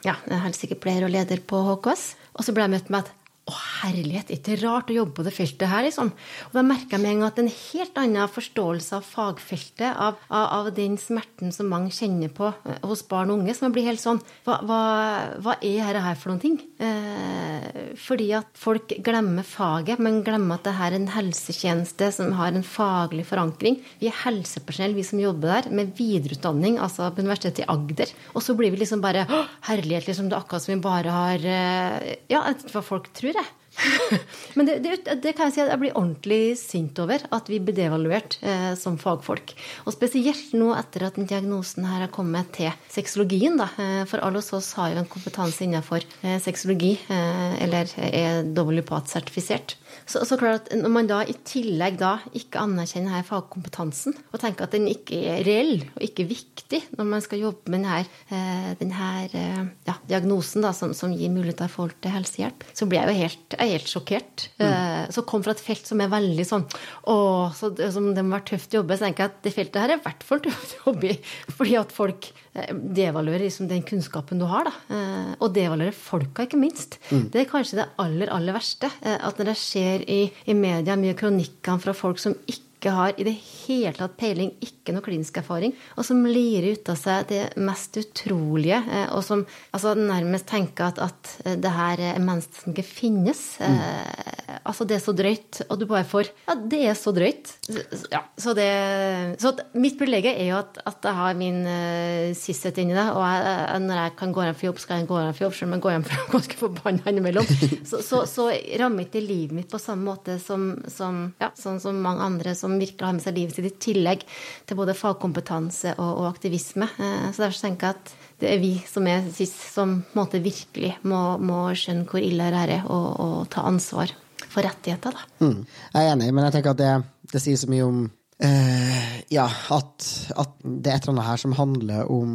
ja, helsesykepleier og leder på HKS. Og så ble jeg møtt med at å, herlighet, ikke rart å jobbe på det feltet her, liksom. Og da merka jeg med en gang at en helt annen forståelse av fagfeltet, av, av, av, den smerten som mange kjenner på eh, hos barn og unge, som blir helt sånn Hva, hva, hva er dette for noen ting? Eh, fordi at folk glemmer faget, men glemmer at det her er en helsetjeneste som har en faglig forankring. Vi er helsepersonell, vi som jobber der, med videreutdanning, altså på Universitetet i Agder. Og så blir vi liksom bare herlighet, liksom. Det er akkurat som vi bare har eh, Ja, hva folk tror. Men det, det, det, kan jeg si at jeg blir ordentlig sint over, at vi blir devaluert eh, som fagfolk. Og spesielt nå etter at den diagnosen her har kommet til sexologien. Da. Eh, for alle hos oss har jo en kompetanse innenfor eh, sexologi, eh, eller er WPAT-sertifisert. Så, så, klart at Når man da i tillegg da ikke anerkjenner denne fagkompetansen, og tenker at den ikke er reell og ikke viktig når man skal jobbe med denne, eh, denne eh, ja, diagnosen da, som, som, gir muligheter for folk til helsehjelp, så blir jeg jo helt, jeg helt sjokkert. Mm. Eh, så kom fra et felt som er veldig sånn å, så, som det må være tøft å jobbe så tenker jeg at det feltet her er i hvert fall tøft å jobbe i. Fordi at folk devaluerer liksom den kunnskapen du har. Da. Og devaluerer folka, ikke minst. Mm. Det er kanskje det aller, aller verste. At når det skjer ser i, i media mye kronikker fra folk som ikke har i det hele tatt peiling, ikke noe klinisk erfaring, og som lirer ut av seg det mest utrolige, eh, og som altså, nærmest tenker at, at eh, det her er mennesker som ikke finnes. Mm. Altså, det er så drøyt, og du bare får Ja, det er så drøyt. Ja, så det Så mitt privilegium er jo at, at, jeg har min uh, sisshet inni det, og jeg, når jeg kan gå hjem for jobb, skal jeg gå hjem for jobb, selv om jeg går hjem fra ganske forbanna innimellom. Så, så, så rammer ikke livet mitt på samme måte som, som, ja, sånn som mange andre som som virkelig har med seg livet sitt, i tillegg til både fagkompetanse og, og aktivisme. Uh, så derfor tenker jeg at det er vi som er sist, som på en måte virkelig må, må skjønne hvor ille det er og, og ta ansvar for rettigheter. Da. Mm. Jeg er enig, men jeg tenker at det, det sier så mye om Uh, ja, at, at, det er et eller annet her som handler om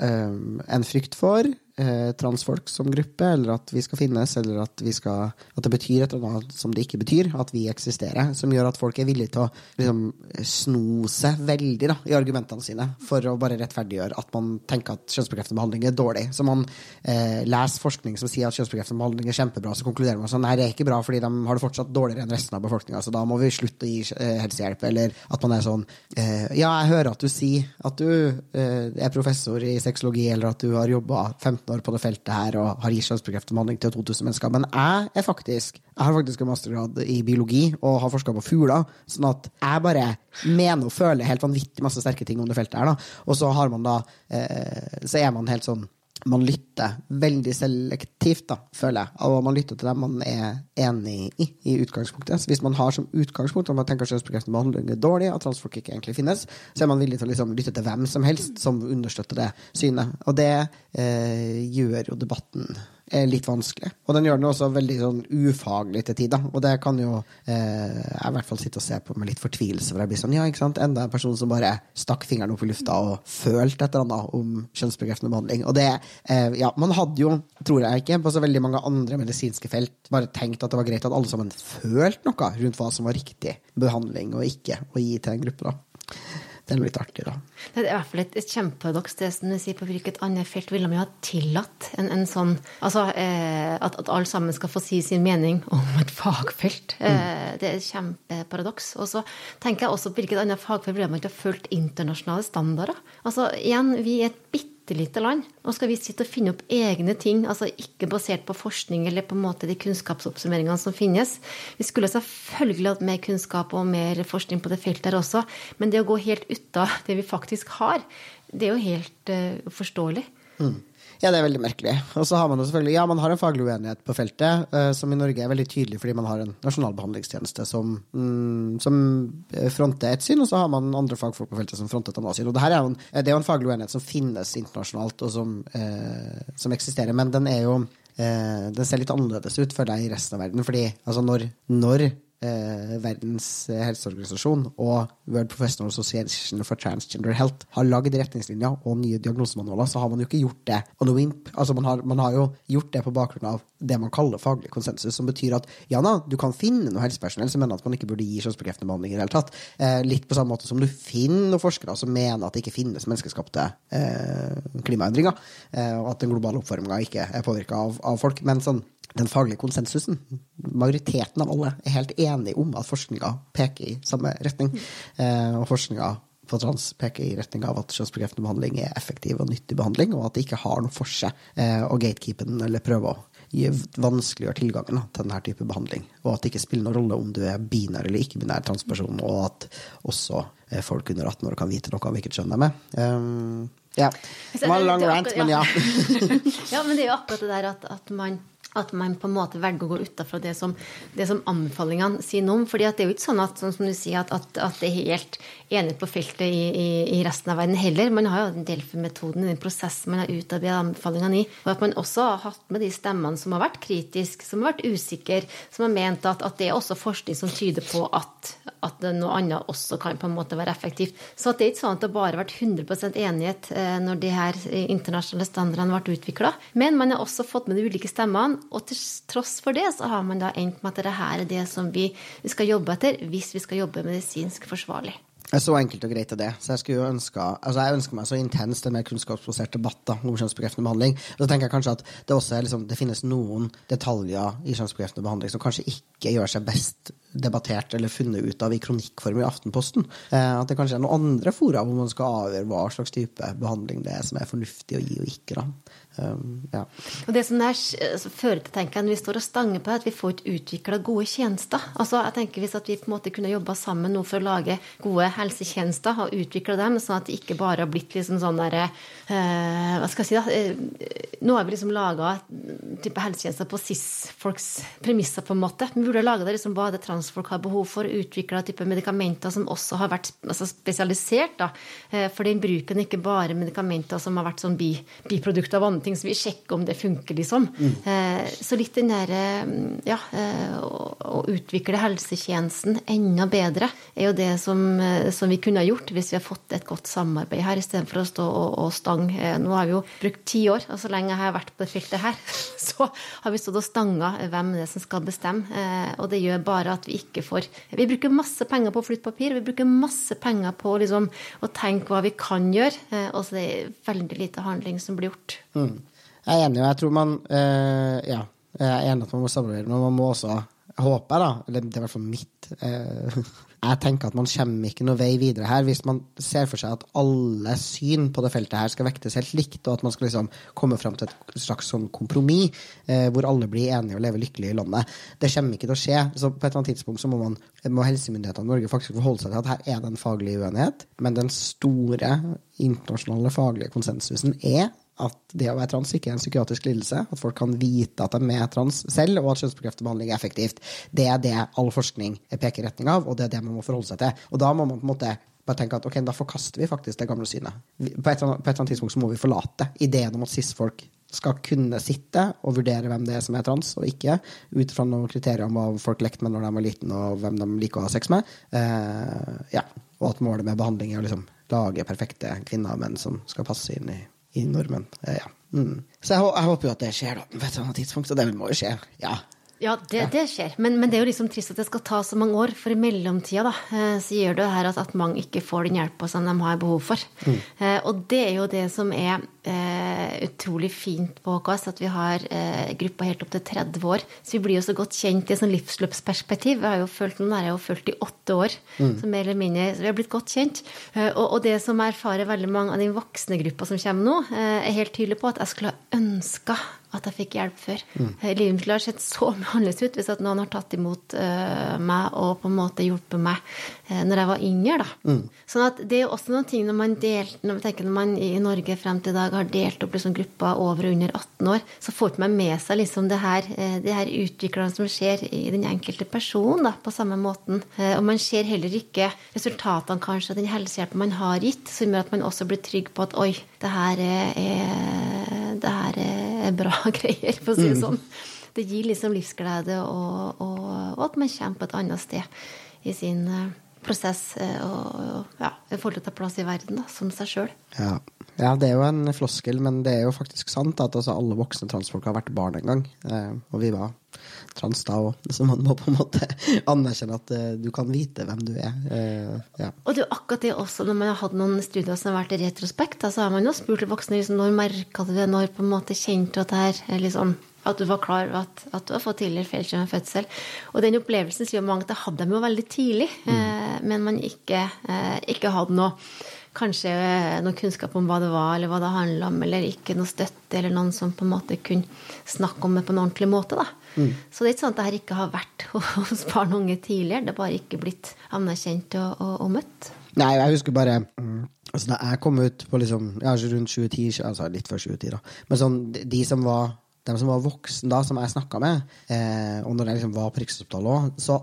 uh, en frykt for eh, transfolk som gruppe, eller at vi skal finnes, eller at, skal, at det betyr et eller annet som det ikke betyr, at vi eksisterer, som gjør at folk er villige til å liksom, sno seg veldig da, i argumentene sine for å bare rettferdiggjøre at man tenker at kjønnsbekreftende behandling er dårlig. Så man eh, leser forskning som sier at kjønnsbekreftende behandling er kjempebra, så konkluderer man sånn nei, det er ikke bra fordi de har det fortsatt dårligere enn resten av befolkninga, så da må vi slutte å gi eh, helsehjelp. Eller at man er sånn eh, ja, jeg hører at du sier at du eh, er professor i sexologi, eller at du har jobba 15 år på det feltet her og har gitt kjønnsbekreftet behandling til 2000 mennesker. Men jeg er faktisk jeg har faktisk en mastergrad i biologi og har forska på fugler. Sånn at jeg bare mener og føler helt vanvittig masse sterke ting om det feltet her. da. Og så har man da eh, Så er man helt sånn man lytter veldig selektivt, da, føler jeg. Og man lytter til dem man er enig i i utgangspunktet. Så hvis man har som utgangspunkt at man tenker kjønnsbekreftende behandling er dårlig, at transfolk ikke egentlig finnes, så er man villig til å liksom lytte til hvem som helst som understøtter det synet. Og det eh, gjør jo debatten litt vanskelig. Og den gjør den også veldig sånn ufaglig til tider. Og det kan jo eh, jeg i hvert fall sitte og se på med litt fortvilelse. For jeg blir sånn, ja, ikke sant? Enda en person som bare stakk fingeren opp i lufta og følte et eller annet om kjønnsbekreftende behandling. Og det, eh, ja, man hadde jo, tror jeg ikke, på så veldig mange andre medisinske felt bare tenkt at det var greit at alle sammen følte noe rundt hva som var riktig behandling og ikke å gi til en gruppe. da. Det er litt artig, da. Det er i hvert fall et, et kjempeparadoks. Det som du sier, på hvilket annet felt ville man jo ha tillatt en, en sånn Altså eh, at, at alle sammen skal få si sin mening om et fagfelt. Eh, mm. Det er et kjempeparadoks. Og så tenker jeg også på hvilket annet fagfelt ville man ikke ha fulgt internasjonale standarder. Altså igjen, vi er et bitte bitte lite land. Og skal vi sitte og finne opp egne ting, altså ikke basert på forskning eller på en måte de kunnskapsoppsummeringene som finnes. Vi skulle selvfølgelig hatt mer kunnskap og mer forskning på det feltet her også, men det å gå helt ut av det vi faktisk har, det er jo helt uh, uforståelig. Mm. Ja, det er veldig merkelig. Og så har man jo selvfølgelig, ja, man har en faglig uenighet på feltet, uh, som i Norge er veldig tydelig fordi man har en nasjonal behandlingstjeneste som, mm, som fronter et syn, og så har man andre fagfolk på feltet som fronter et annet syn. Og det, er jo en, det er jo en faglig uenighet som finnes internasjonalt, og som, eh, som eksisterer, men den er jo eh, den ser litt annerledes ut for deg i resten av verden. fordi altså når, når eh, Verdens helseorganisasjon og World Professional Association for Transgender Health har lagd retningslinjer og nye diagnosemanualer, så har man jo ikke gjort det. Og altså man, har, man har jo gjort det på bakgrunn av det man kaller faglig konsensus, som betyr at ja da, du kan finne noe helsepersonell som mener at man ikke burde gi kjønnsbekreftende behandling i det hele tatt. Eh, litt på samme måte som du finner noen forskere som mener at det ikke finnes menneskeskapte eh, klimaendringer, eh, og at den globale oppvarminga ikke er påvirka av, av folk. Men sånn den faglige konsensusen. Majoriteten av alle er helt enige om at forskninga peker i samme retning. Eh, og forskninga på trans peker i retning av at kjønnsbekreftende behandling er effektiv og nyttig behandling, og at det ikke har noe for seg eh, å gatekeepe den eller prøve å vanskeliggjøre tilgangen til denne type behandling. Og at det ikke spiller noen rolle om du er binær eller ikke-binær transperson, og at også eh, folk under 18 år kan vite noe om hvilket kjønn de er. Um, ja. Det var en lang rant, men ja. ja, men det er jo akkurat det der at, at man at man på en måte velger å gå utafra det, som, som anbefalingene sier noe om. fordi det er jo ikke sånn at, sånn som du sier, at, at, at det er helt enighet på feltet i, i, i, resten av verden heller. Man har jo den Delfi-metoden den prosessen man har utarbeidet anbefalingene i. Og at man også har hatt med de stemmene som har vært kritiske, som har vært usikre, som har ment at, at det er også forskning som tyder på at, at noe annet også kan på en måte være effektivt. Så det er ikke sånn at det bare vært 100 enighet eh, når de her internasjonale standardene ble utvikla. Men man har også fått med de ulike stemmene, og til tross for det så har man da endt med at dette er det som vi skal jobbe etter hvis vi skal jobbe medisinsk forsvarlig. Så enkelt og greit er det. Så jeg skulle jo ønske, altså jeg ønsker meg så intenst en mer kunnskapsbasert debatt da, om kjønnsbekreftende behandling. Og så tenker jeg kanskje at det også er liksom, det finnes noen detaljer i kjønnsbekreftende behandling som kanskje ikke gjør seg best debattert eller funnet ut av i kronikkform i Aftenposten. Eh, at det kanskje er noen andre fora hvor man skal avgjøre hva slags type behandling det er som er fornuftig å gi og ikke. da. Um, ja. Og det som der altså, fører til tenker jeg, når vi står og stanger på, er at vi får ikke utvikla gode tjenester. Altså, jeg tenker Hvis at vi på en måte kunne jobba sammen nå for å lage gode helsetjenester og utvikle dem, sånn at det ikke bare har blitt liksom sånn derre uh, Hva skal jeg si, da? Uh, nå har vi liksom laga helsetjenester på cis-folks premisser, på en måte. Vi burde laga det liksom hva det transfolk har behov for, utvikla type medikamenter som også har vært altså, spesialisert. da, uh, For den bruken ikke bare medikamenter som har vært sånn bi, biprodukt av andre ting, så vi sjekker om det funker, liksom. Mm. Eh, så litt den derre ja, eh, å, utvikle helsetjenesten enda bedre er jo det som, eh, som, vi kunne ha gjort hvis vi har fått et godt samarbeid her, istedenfor å stå og, og stange. Nå har vi jo brukt ti år, og så lenge jeg har vært på det feltet her, så har vi stått og stanga hvem det er som skal bestemme. Og det gjør bare at vi ikke får Vi bruker masse penger på å flytte papir, vi bruker masse penger på liksom, å tenke hva vi kan gjøre, og så er det veldig lite handling som blir gjort. Mm. Jeg er enig, og jeg tror man uh, Ja, jeg er enig at man må samarbeide, men man må også håpe, da, eller det er i hvert fall mitt uh, Jeg tenker at man kommer ikke noe vei videre her hvis man ser for seg at alle syn på det feltet her skal vektes helt likt, og at man skal liksom komme fram til et slags sånn kompromiss uh, hvor alle blir enige og lever lykkelig i landet. Det kommer ikke til å skje. Så på et eller annet tidspunkt så må, man, må helsemyndighetene i Norge faktisk forholde seg til at her er det en faglig uenighet, men den store internasjonale faglige konsensusen er at det å være trans ikke er en psykiatrisk lidelse. At folk kan vite at de er trans selv, og at kjønnsbekreftet behandling er effektivt. Det er det all forskning peker i retning av, og det er det man må forholde seg til. Og da må man på en måte bare tenke at ok, da forkaster vi faktisk det gamle synet. På et, annet, på et eller annet tidspunkt så må vi forlate ideen om at cis-folk skal kunne sitte og vurdere hvem det er som er trans og ikke, ut fra noen kriterier om hva folk lekte med når de var liten, og hvem de liker å ha sex med. Uh, ja. Og at målet med behandling er å liksom lage perfekte kvinner og menn som skal passe inn i i nordmenn. Ja. Mm. Så jeg, jeg, håper jo at det skjer da, på et eller annet tidspunkt, og det må jo skje. Ja. Ja, det, det skjer. Men, men, det er jo liksom trist at det skal ta så mange år. For i mellomtida da, eh, så gjør det her at, at mange ikke får den hjelpa som de har behov for. Mm. Eh, og det er jo det som er eh, utrolig fint på HKS at vi har eh, gruppa helt opp til 30 år. Så vi blir jo så godt kjent i et sånn livsløpsperspektiv. Jeg har jo følt noen her, jeg har jo fulgt i åtte år, mm. så mer eller mindre, så vi har blitt godt kjent. Eh, og, og, det som erfarer veldig mange av de voksne gruppa som kommer nå, eh, er helt tydelig på at jeg skulle ha ønska at jeg fikk hjelp før. Mm. Livet mitt har sett så mye annerledes ut hvis at noen har tatt imot uh, meg og på en måte hjulpet meg uh, når jeg var yngre. da. Mm. Sånn at det er også noen ting når man, delt, når, tenker, når man i Norge frem til i dag har delt opp liksom grupper over og under 18 år, så får man med seg liksom det her, uh, det her utviklerne som skjer i den enkelte person da, på samme måten. og man ser heller ikke resultatene kanskje av den helsehjelpen man har gitt, som gjør at man også blir trygg på at oi, det her er, er, det her er bra greier, for å si det mm. sånn. Det gir liksom livsglede, og, og, og, at man kommer på et annet sted i sin eh, prosess eh, og ja, forhold til å ta plass i verden da, som seg sjøl. Ja. ja. det er jo en floskel, men det er jo faktisk sant at altså, alle voksne transfolk har vært barn en gang. Eh, og vi var trans da òg, så man må på en måte anerkjenne at eh, du kan vite hvem du er. Eh, ja. Og det er jo akkurat det også, når man har hatt noen studier som har vært i retrospekt, så har man jo spurt voksne liksom, når merka du det, når på en måte kjente du at det her liksom at du var klar over at, at, du har fått tidligere feilskjermfødsel. Og den opplevelsen sier mange at det hadde de jo veldig tidlig, mm. eh, men man ikke, eh, ikke hadde noe kanskje noe kunnskap om hva det var, eller hva det handla om, eller ikke noe støtte, eller noen som på en måte kunne snakke om det på en ordentlig måte. da. Mm. Så det er ikke sånn at dette ikke har vært hos barn og unge tidligere, det har bare ikke blitt anerkjent og, og, og møtt. Nei, jeg husker bare mm, altså Da jeg kom ut på liksom, ja, rundt 2010, altså litt før 2010, da Men sånn, de som var de som var voksne da, som jeg snakka med, eh, og når jeg liksom var på Riksopptalen òg, så,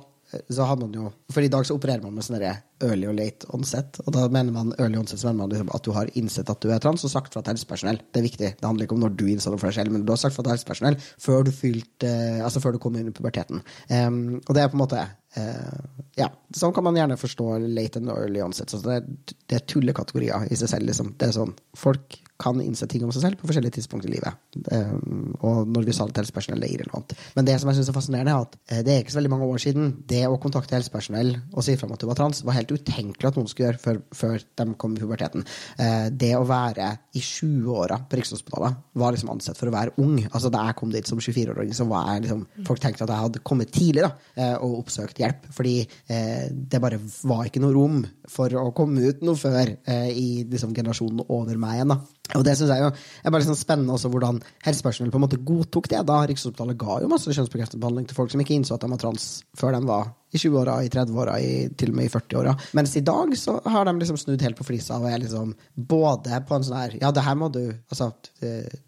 så har man jo For i dag så opererer man med sånn early og late onset. Og da mener man early onset så mener man liksom at du har innsett at du er trans, og sagt fra til helsepersonell. Det er viktig. Det handler ikke om når du innså det for deg selv, men du har sagt fra til helsepersonell før du, fylte, eh, altså før du kom inn i puberteten. Um, og det er på en måte ja, Sånn kan man gjerne forstå late and early onset. Så det, er, det er tullekategorier i seg selv. Liksom. Det er sånn, Folk kan innse ting om seg selv på forskjellige tidspunkt i livet. Um, og når vi sa det helsepersonell, er irrelevant. Men det som jeg synes er fascinerende, er at uh, det er ikke så veldig mange år siden det å kontakte helsepersonell og si fra om at du var trans, var helt utenkelig at noen skulle gjøre før, før de kom i puberteten. Uh, det å være i 20-åra på Rikshospitalet var liksom ansett for å være ung. Altså Da jeg kom dit som 24-åring, så var jeg liksom Folk tenkte at jeg hadde kommet tidlig da, og oppsøkt hjelp. Fordi det bare var ikke noe rom for å komme ut noe før i liksom, generasjonen over meg igjen. da. Og det synes jeg jo er bare liksom spennende også hvordan helsepersonell på en måte godtok det. da Rikshospitalet ga jo masse kjønnsbekreftende behandling til folk som ikke innså at de var trans før de var i 20-åra, i 30-åra, til og med i 40-åra. Mens i dag så har de liksom snudd helt på flisa og er liksom både på en sånn her Ja, det her må du Altså,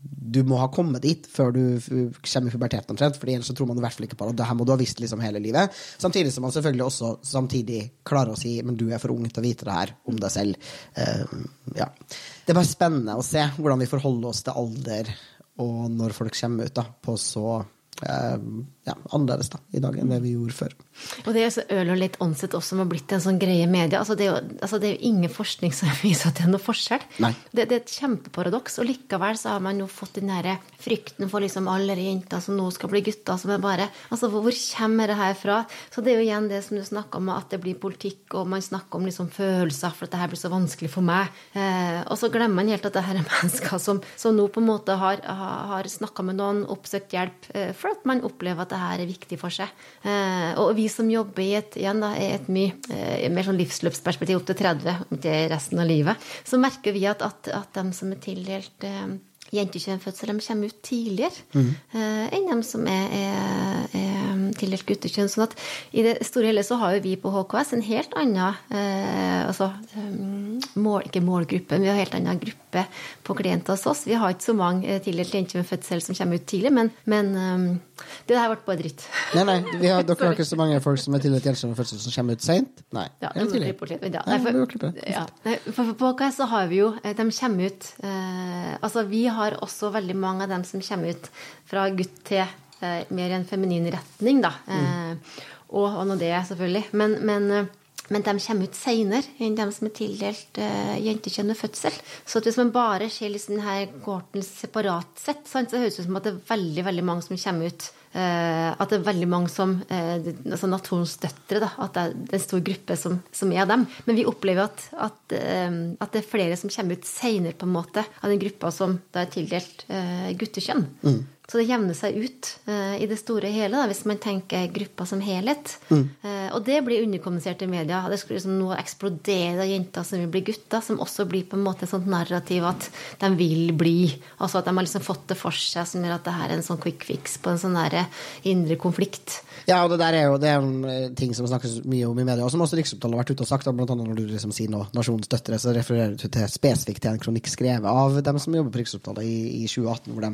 du må ha kommet dit før du kommer i puberteten omtrent, for ellers så tror man i hvert fall ikke på det. Det her må du ha visst liksom hele livet. Samtidig som man selvfølgelig også samtidig klarer å si men du er for ung til å vite det her om deg selv. Uh, ja. Det er bare spennende å se hvordan vi forholder oss til alder og når folk kommer ut da, på så uh, ja, annerledes da, i dag enn det vi gjorde før. Og det er så øl og litt åndsett også som har blitt en sånn greie i media. Altså det, er jo, altså det, er jo, ingen forskning som viser at det er noe forskjell. Det, det, er et kjempeparadoks. Og likevel så har man jo fått den derre frykten for liksom alle jenter som nå skal bli gutter, som er bare Altså hvor kommer det her fra? Så det er jo igjen det som du snakka om, at det blir politikk, og man snakker om liksom følelser, for at det her blir så vanskelig for meg. Eh, og så glemmer man helt at det her er mennesker som, som nå på en måte har, har snakka med noen, oppsøkt hjelp, eh, for at man opplever at det her er viktig for seg. Eh, og vi som jobber i et, igjen da, et mye eh, mer sånn livsløpsperspektiv opp til 30, til resten av livet, så merker vi at, at, at de som er tildelt eh, jentekjønnfødsel, de kommer ut tidligere mm. enn de som er, er, er tildelt guttekjønn. sånn at i det store hele så har jo vi på HKS en helt annen eh, altså, mål, ikke målgruppe, men vi har en helt annen gruppe på klienter hos oss. Vi har ikke så mange tildelt jentekjønnfødsel som kommer ut tidlig, men, men det har vært bare dritt. Nei, nei, har, dere har ikke så mange folk som er tildelt fødsel som kommer ut seint? Nei. Ja, nei, for, ja, for, på KS så har vi jo eh, De kommer ut eh, Altså, vi har også veldig mange av dem som kommer ut fra gutt til eh, mer en feminin retning, da. Mm. Eh, og, og nå det, selvfølgelig. Men, men eh, men de kommer ut seinere enn de som er tildelt uh, jentekjønn ved fødsel. Så hvis man bare ser liksom denne gården separat sett, så høres det ut som at det er veldig veldig mange som kommer ut Uh, at det er veldig mange som uh, altså naturens døtre, da, at det er en stor gruppe som, som er dem. Men vi opplever at, at, uh, at, det er flere som kommer ut seinere, på en måte, av den gruppa som da er tildelt guttekjønn. Mm. Så det jevner seg ut uh, i det store hele, da, hvis man tenker gruppa som helhet. Mm. Uh, og det blir underkommunisert i media. Det skulle liksom nå eksplodere av jenter som vil bli gutter, som også blir på en måte et sånt narrativ at de vil bli. Altså at de har liksom fått det for seg, som gjør at det her er en sånn quick fix på en sånn indre konflikt. Ja, og det der er jo det er en eh, ting som snakkes mye om i media, og som også Riksopptalen har vært ute og sagt. Blant annet når du liksom sier nå Nasjonens døtre, så refererer du til spesifikt til en kronikk skrevet av dem som jobber på Riksopptalen i, i 2018, hvor de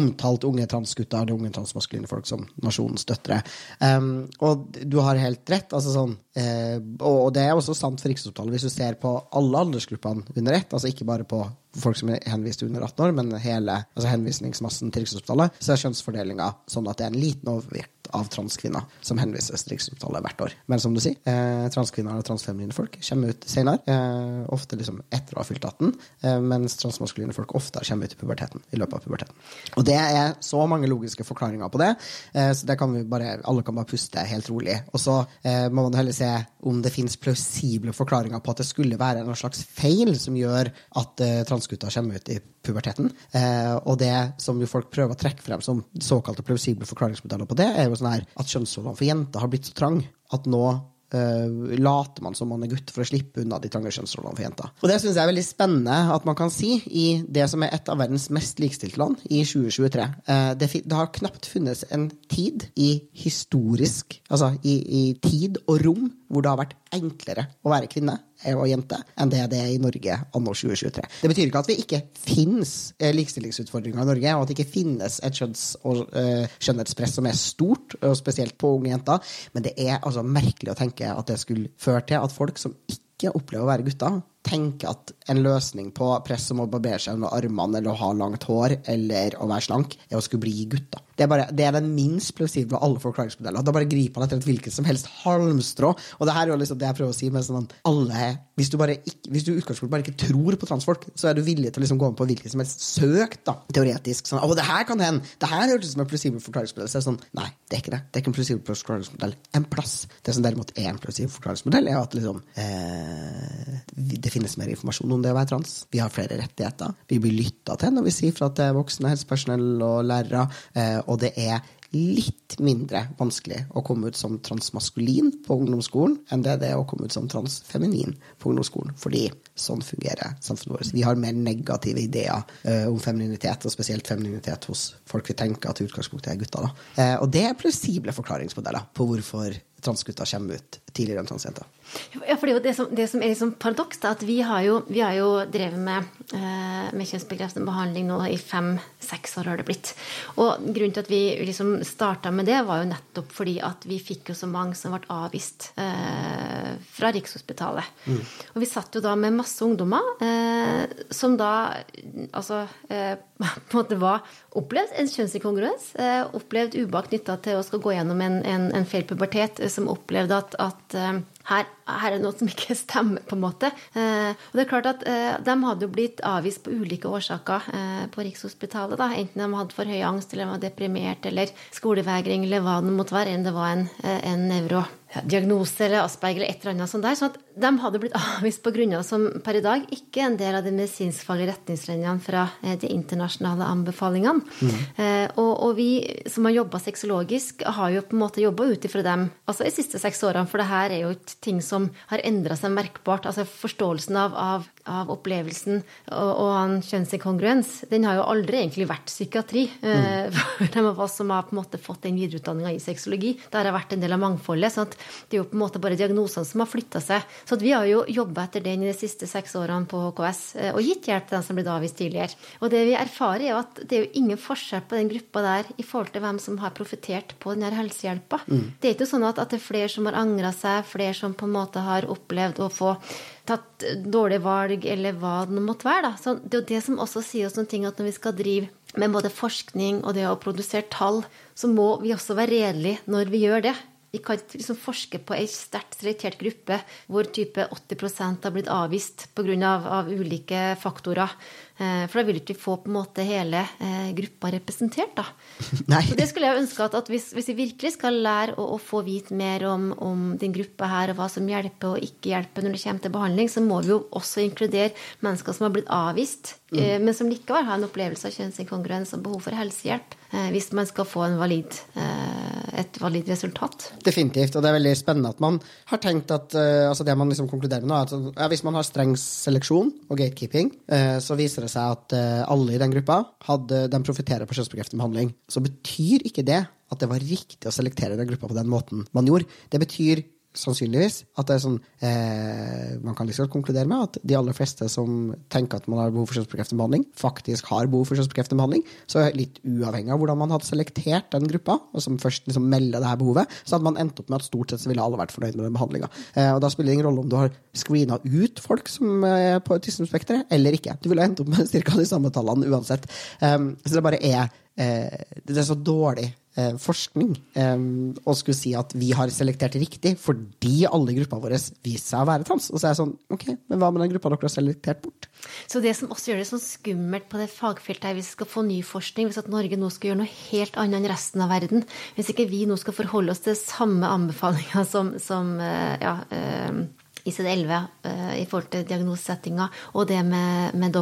omtalte unge transgutter eller unge transmaskuline folk som nasjonens døtre. Um, og du har helt rett. altså sånn, uh, og, det er også sant for Riksopptalen hvis du ser på alle aldersgruppene under ett, altså ikke bare på folk som er henvist under 18 år, men hele altså henvisningsmassen til Rikshospitalet, så er kjønnsfordelinga sånn at det er en liten overvekt av transkvinner som henvises til Rikshospitalet hvert år. Men som du sier, eh, transkvinner og transfeminine folk kommer ut senere, eh, ofte liksom etter å ha fylt 18, eh, mens transmaskuline folk ofte kommer ut i puberteten. i løpet av puberteten. Og det er så mange logiske forklaringer på det, eh, så det kan vi bare, alle kan bare puste helt rolig. Og så eh, må man heller se om det finnes plausible forklaringer på at det skulle være en slags feil som gjør at eh, transgutter kommer ut i puberteten. Og det som jo folk prøver å trekke frem som såkalte plausible forklaringsmodeller på det, er jo sånn her at kjønnsrollene for jenter har blitt så trang at nå uh, later man som man er gutt for å slippe unna de trange kjønnsrollene for jenter. Og det syns jeg er veldig spennende at man kan si i det som er et av verdens mest likestilte land, i 2023. Uh, eh, det, det, har knapt funnes en tid i historisk Altså i, i tid og rom hvor det har vært enklere å være kvinne og jente enn det det er i Norge anno 2023. Det betyr ikke at vi ikke finnes eh, likestillingsutfordringer i Norge, og at det ikke finnes et kjønns- og uh, skjønnhetspress som er stort, og spesielt på unge jenter, men det er altså merkelig å tenke at det skulle føre til at folk som ikke opplever å være gutter, tenker at en løsning på press som å barbere seg under armene eller å ha langt hår eller å være slank, er å skulle bli gutter. Det er, bare, det er den minst plausible av alle forklaringsmodeller. Da bare griper man etter et hvilket som helst halmstrå. Og det her er jo liksom det jeg prøver å si med sånn at alle Hvis du bare ikke, hvis du utgangspunkt bare ikke tror på transfolk, så er du villig til å liksom gå med på hvilket som helst søk, da, teoretisk. Sånn, å, det her kan hende! Det her hørtes ut som en plausibel forklaringsmodell. Så er det sånn, nei, det er ikke det. Det er ikke en plausibel forklaringsmodell en plass. Det som derimot er en plausibel forklaringsmodell, er at liksom eh, det finnes mer informasjon om det å være trans. Vi har flere rettigheter. Vi blir lytta til når vi sier fra til voksne helsepersonell og lærere. Eh, og det er litt mindre vanskelig å komme ut som transmaskulin på ungdomsskolen enn det det er å komme ut som transfeminin på ungdomsskolen. Fordi sånn fungerer samfunnet vårt. Vi har mer negative ideer uh, om femininitet, og spesielt femininitet hos folk vi tenker at i utgangspunktet er gutter. Uh, og det er plausible forklaringsmodeller på hvorfor transgutter kommer ut tidligere enn transjenter. Ja, for det, er det, som, det som er liksom paradoks, at vi har jo, vi har jo drevet med, eh, med kjønnsbekreftende behandling nå i fem-seks år har det blitt. Og grunnen til at vi liksom starta med det, var jo nettopp fordi at vi fikk jo så mange som ble avvist eh, fra Rikshospitalet. Mm. Og vi satt jo da med masse ungdommer eh, som da altså eh, på en måte var opplevd en kjønnsinkongruens, eh, opplevd ubehag knytta til å skal gå gjennom en, en, en feil pubertet, som opplevde at, at eh, her, her, er det noe som ikke stemmer, på en måte. Eh, og det er klart at eh, De hadde jo blitt avvist på ulike årsaker eh, på Rikshospitalet. da, Enten de hadde for høy angst, eller de var deprimert, eller skolevegring, eller hva det måtte være, enn det var en, eh, en nevro diagnose eller Asperger eller et eller annet sånt der. sånn at de hadde blitt avvist på grunner som per i dag ikke er en del av de medisinskfaglige retningslinjene fra eh, de internasjonale anbefalingene. Mm. Eh, og, og, vi som har jobba sexologisk, har jo på en måte jobba ut ifra dem altså de siste seks årene, for det her er jo ting som har endra seg merkbart. altså Forståelsen av, av, av opplevelsen og, og han kjønnsinkongruens, den har jo aldri egentlig vært psykiatri. Eh, mm. For de av oss som har på en måte fått den videreutdanninga i sexologi. Det har vært en del av mangfoldet. sånn at det er jo på en måte bare diagnosene som har flytta seg. Så vi har jo jobba etter den i de siste seks årene på HKS eh, og gitt hjelp til den som ble avvist tidligere. Og det vi erfarer, er jo at det er jo ingen forskjell på den gruppa der i forhold til hvem som har profitert på denne helsehjelpa. Mm. Det er ikke sånn at, at, det er flere som har angra seg, flere som på en måte har opplevd å få tatt dårlige valg, eller hva det måtte være. Da. Så det er jo det som også sier oss noen ting, at når vi skal drive med både forskning og det å produsere tall, så må vi også være redelige når vi gjør det. Vi kan ikke liksom forske på ei sterkt selektert gruppe hvor type 80% har blitt avvist pga. Av, av ulike faktorer. Eh, for da vil ikke vi få på en måte hele eh, gruppa representert, da. Så det skulle jeg ønske at, at hvis, hvis, vi virkelig skal lære å, å få vite mer om, om den gruppa her, og hva som hjelper og ikke hjelper når det kommer til behandling, så må vi jo også inkludere mennesker som har blitt avvist, mm. men som likevel har en opplevelse av kjønnsinkongruens og behov for helsehjelp. Hvis man skal få valid, et valid resultat. Definitivt. Og det er veldig spennende at man har tenkt at altså det man liksom konkluderer med nå, er at ja, hvis man har streng seleksjon og gatekeeping, så viser det seg at alle i den gruppa hadde, de profitterer på kjønnsbekreftende behandling. Så betyr ikke det at det var riktig å selektere den gruppa på den måten man gjorde. Det betyr sannsynligvis at det er sånn eh, Man kan liksom konkludere med at de aller fleste som tenker at man har behov for kjønnsbekreftende behandling, faktisk har behov for kjønnsbekreftende behandling. Så litt uavhengig av hvordan man hadde selektert den gruppa, og som først liksom melder det her behovet, så hadde man endt opp med at stort sett så ville alle vært fornøyd med den behandlinga. Eh, og da spiller det ingen rolle om du har screena ut folk som er på autismespekteret, eller ikke. Du ville endt opp med ca. de samme tallene uansett. Um, så det bare er eh, Det er så dårlig eh, forskning eh, å skulle si at vi har selektert riktig fordi alle gruppa vår viser seg å være trans. Og så er jeg sånn, ok, men hva med den gruppa dere har selektert bort? Så det som også gjør det sånn skummelt på det fagfeltet her, hvis vi skal få ny forskning, hvis at Norge nå skal gjøre noe helt annet enn resten av verden, hvis ikke vi nå skal forholde oss til samme anbefalinger som, som eh, ja, eh, ICD-11 uh, i forhold til diagnosesettinga og det med, med.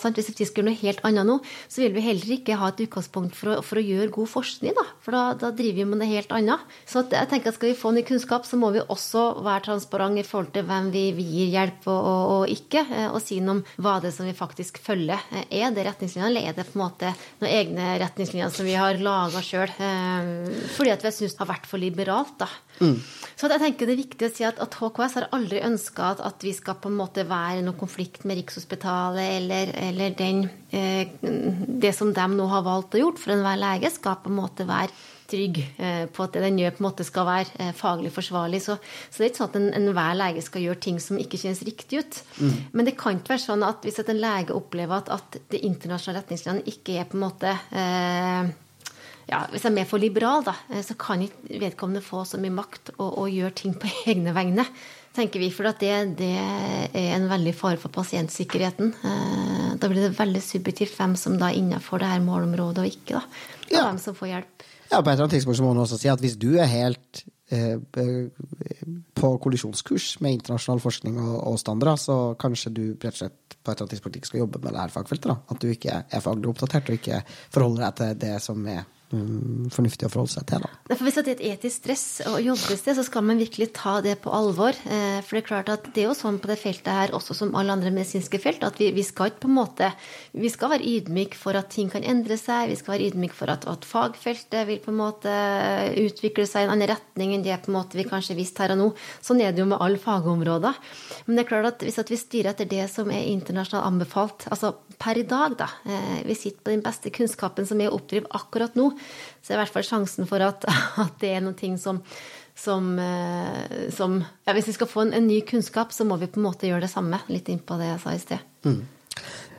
Sant? Hvis vi skal gjøre noe helt annet nå, så vil vi heller ikke ha et utgangspunkt for å, for å gjøre god forskning. Da. For da, da, driver vi med det helt annet. Så jeg tenker at skal vi få ny kunnskap, så må vi også være transparente i forhold til hvem vi, vi gir hjelp og, og, og ikke, uh, og si noe om hva det er som vi faktisk følger. Uh, er det retningslinjer, eller er det på en måte noen egne retningslinjer som vi har laga sjøl? fordi at vi syns det har vært for liberalt, da. Mm. Så jeg tenker det er viktig å si at, at HKS har aldri ønska at, at, vi skal på en måte være noen konflikt med Rikshospitalet eller, eller den, eh, det som de nå har valgt å gjort for enhver lege, skal på en måte være trygg eh, på at det den gjør, på en måte skal være eh, faglig forsvarlig. Så, så, det er ikke sånn at enhver en lege skal gjøre ting som ikke kjennes riktig ut. Mm. Men det kan ikke være sånn at hvis en lege opplever at, at det internasjonale retningslinjene ikke er på en måte eh, ja, Hvis jeg er for liberal, da, eh, så kan ikke vedkommende få så mye makt og, og gjøre ting på egne vegne, tenker vi. For det, det, er en veldig fare for pasientsikkerheten. Eh, da blir det veldig subjektivt hvem som da er innenfor det her målområdet og ikke. da, Og ja. hvem som får hjelp. Ja, på et eller annet tidspunkt så må man også si at hvis du er helt eh, på kollisjonskurs med internasjonal forskning og, og standarder, så kanskje du rett og slett på et eller annet tidspunkt ikke skal jobbe med det her fagfeltet. da. At du ikke er faglig oppdatert og ikke forholder deg til det som er fornuftig å forholde seg til. Da. For hvis det er et etisk stress å jobbe sted, så skal man virkelig ta det på alvor. Eh, for det er klart at det er jo sånn på det feltet her, også som alle andre medisinske felt, at vi, vi skal ikke på en måte Vi skal være ydmyk for at ting kan endre seg, vi skal være ydmyk for at, at, fagfeltet vil på en måte utvikle seg i en annen retning enn det på en måte vi kanskje visste her og nå. Sånn er det jo med alle fagområder. Men det er klart at hvis at vi styrer etter det som er internasjonalt anbefalt, altså per i dag, da, eh, vi sitter på den beste kunnskapen som er å oppdrive akkurat nå, så er i hvert fall sjansen for at, at det er noen ting som, som, eh, som ja, Hvis vi skal få en, en, ny kunnskap, så må vi på en måte gjøre det samme. Litt inn på det jeg sa i sted. Mm.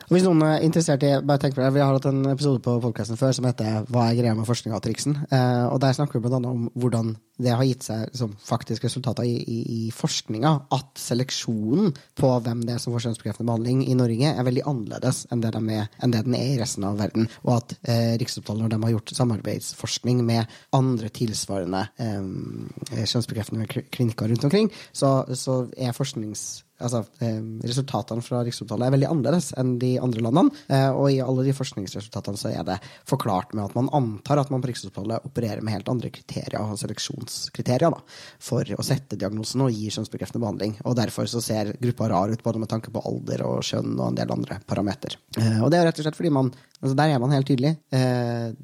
Hvis noen er interessert i bare tenk på det, Vi har hatt en episode på podkasten før som heter 'Hva er greia med forskninga og triksen?' Eh, og Der snakker vi bl.a. om hvordan det har gitt seg liksom, faktiske resultater i, i, i forskninga. At seleksjonen på hvem det er som får kjønnsbekreftende behandling i Norge, er veldig annerledes enn det, de er, enn det den er i resten av verden. Og at eh, Riksopptalen, når de har gjort samarbeidsforskning med andre tilsvarende eh, kjønnsbekreftende klinikker rundt omkring, så, så er forsknings altså, eh, resultatene fra Riksopptalet er veldig annerledes enn de andre landene. Eh, og i alle de forskningsresultatene så er det forklart med at man antar at man på Riksopptalet opererer med helt andre kriterier og seleksjonskriterier da, for å sette diagnosen og gi kjønnsbekreftende behandling. Og derfor så ser gruppa rar ut både med tanke på alder og kjønn og en del andre parameter. Eh, og det er rett og slett fordi man Altså der er man helt tydelig.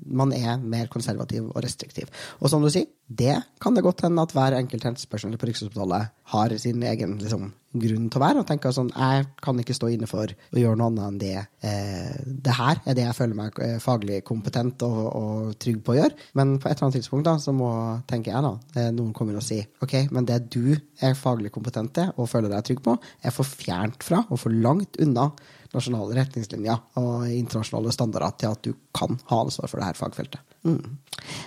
Man er mer konservativ og restriktiv. Og som du sier, det kan det godt hende at hver enkelt helsepersonell på Rikshospitalet har sin egen liksom, grunn til å være, og tenker sånn Jeg kan ikke stå inne for å gjøre noe annet enn det. Eh, det her er det jeg føler meg eh, faglig kompetent og, og, trygg på å gjøre. Men på et eller annet tidspunkt da, så må, tenker jeg da, eh, noen kommer og si ok, men det du er faglig kompetent til og føler deg trygg på, er for fjernt fra og for langt unna nasjonale retningslinjer og internasjonale standarder til at du kan ha ansvar for det her fagfeltet. Mm.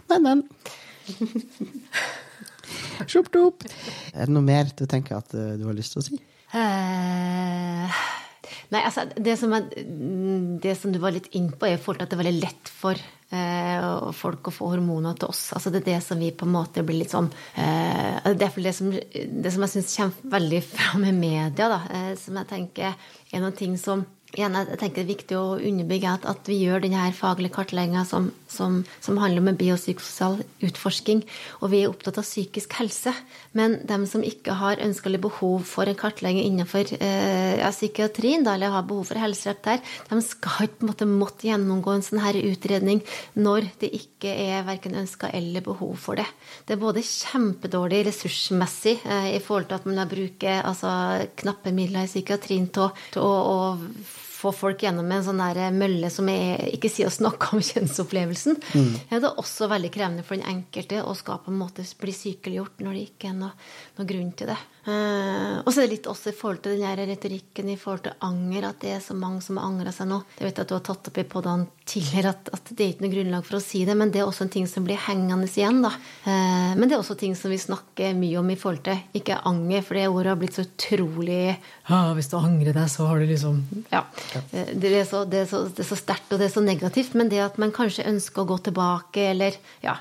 Men, men. Sjopp, sjopp. Er det noe mer du tenker at uh, du har lyst til å si? Eh, nei, altså, det som, er, det som du var litt inn på, er at det er veldig lett for eh, folk å få hormoner til oss. Altså, det er det som vi på en måte blir litt sånn eh, Det er det som, det som jeg syns kommer veldig fram i media, da, eh, som jeg tenker er noen ting som igjen, jeg tenker det er viktig å underbygge at, at vi gjør denne faglige kartlegginga som, som, som, handler om en biopsykososial utforsking. Og vi er opptatt av psykisk helse. Men dem som ikke har ønske eller behov for en kartlegging innenfor eh, ja, psykiatrien, da, eller har behov for helsehjelp der, de skal ikke måtte, måtte gjennomgå en sånn her utredning når det ikke er verken ønska eller behov for det. Det er både kjempedårlig ressursmessig eh, i forhold til at man bruker altså, knappe midler i psykiatrien til å få folk gjennom en sånn der mølle som er ikke sier å snakke om kjønnsopplevelsen. Mm. Det er også veldig krevende for den enkelte å skal på en måte bli sykeliggjort når det ikke er noe, noe grunn til det. Uh, og så er det litt også i forhold til den retorikken i forhold til anger, at det er så mange som har angra seg nå. Jeg vet at du har tatt opp i podene tidligere at, at, det er ikke noe grunnlag for å si det, men det er også en ting som blir hengende igjen, da. Uh, men det er også ting som vi snakker mye om i forhold til ikke anger, for det ordet har blitt så utrolig ja, hvis du angrer deg, så har du liksom Ja. Det er så, det er så, det er så sterkt, og det er så negativt, men det at man kanskje ønsker å gå tilbake, eller ja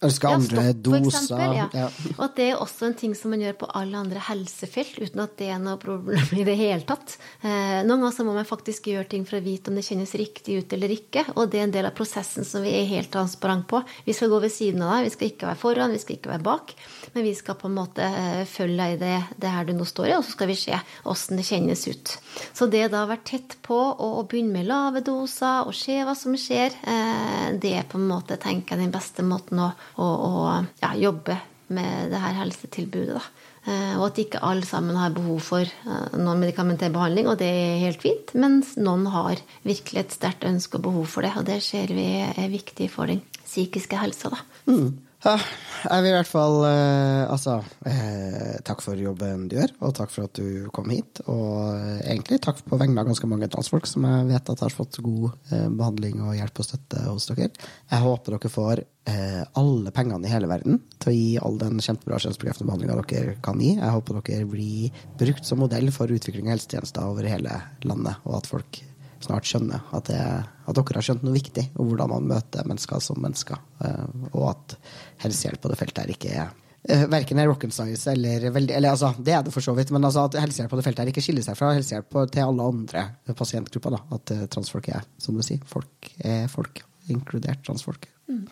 Ønsker andre ja, stopp, doser. Eksempel, ja. ja. Og at det er også en ting som man gjør på alle andre helsefelt, uten at det er noe problem i det hele tatt. Eh, noen ganger så må man faktisk gjøre ting for å vite om det kjennes riktig ut eller ikke. Og det er en del av prosessen som vi er helt transparent på. Vi skal gå ved siden av deg, vi skal ikke være foran, vi skal ikke være bak. Men vi skal på en måte eh, følge deg i det, det her du nå står i, og så skal vi se åssen det kjennes ut. Så det da å være tett på og, begynne med lave doser og se hva som skjer, eh, det er på en måte, tenker jeg, den beste måten å og, og ja, jobbe med det her helsetilbudet. Da. Eh, og at ikke alle sammen har behov for eh, noen medikamentell behandling, og det er helt fint. Mens noen har virkelig et sterkt ønske og behov for det, og det ser vi er viktig for den psykiske helsa. Da. Mm. Ja, jeg vil i hvert fall eh, Altså, eh, takk for jobben du gjør, og takk for at du kom hit. Og eh, egentlig takk på vegne av ganske mange transfolk som jeg vet at har fått god eh, behandling og hjelp og støtte hos dere. Jeg håper dere får eh, alle pengene i hele verden til å gi all den kjempebra kjønnsbekreftende behandlinga dere kan gi. Jeg håper dere blir brukt som modell for utvikling av helsetjenester over hele landet, og at folk snart skjønner at, det, at, dere har skjønt noe viktig om hvordan man møter mennesker som mennesker, eh, og at helsehjelp på det feltet her ikke er uh, verken er rocket science eller Eller altså, det er det for så vidt, men altså at helsehjelp på det feltet her ikke skiller seg fra helsehjelp til alle andre pasientgrupper. da, At uh, transfolk er, som du sier, folk er folk, inkludert transfolk. Mm.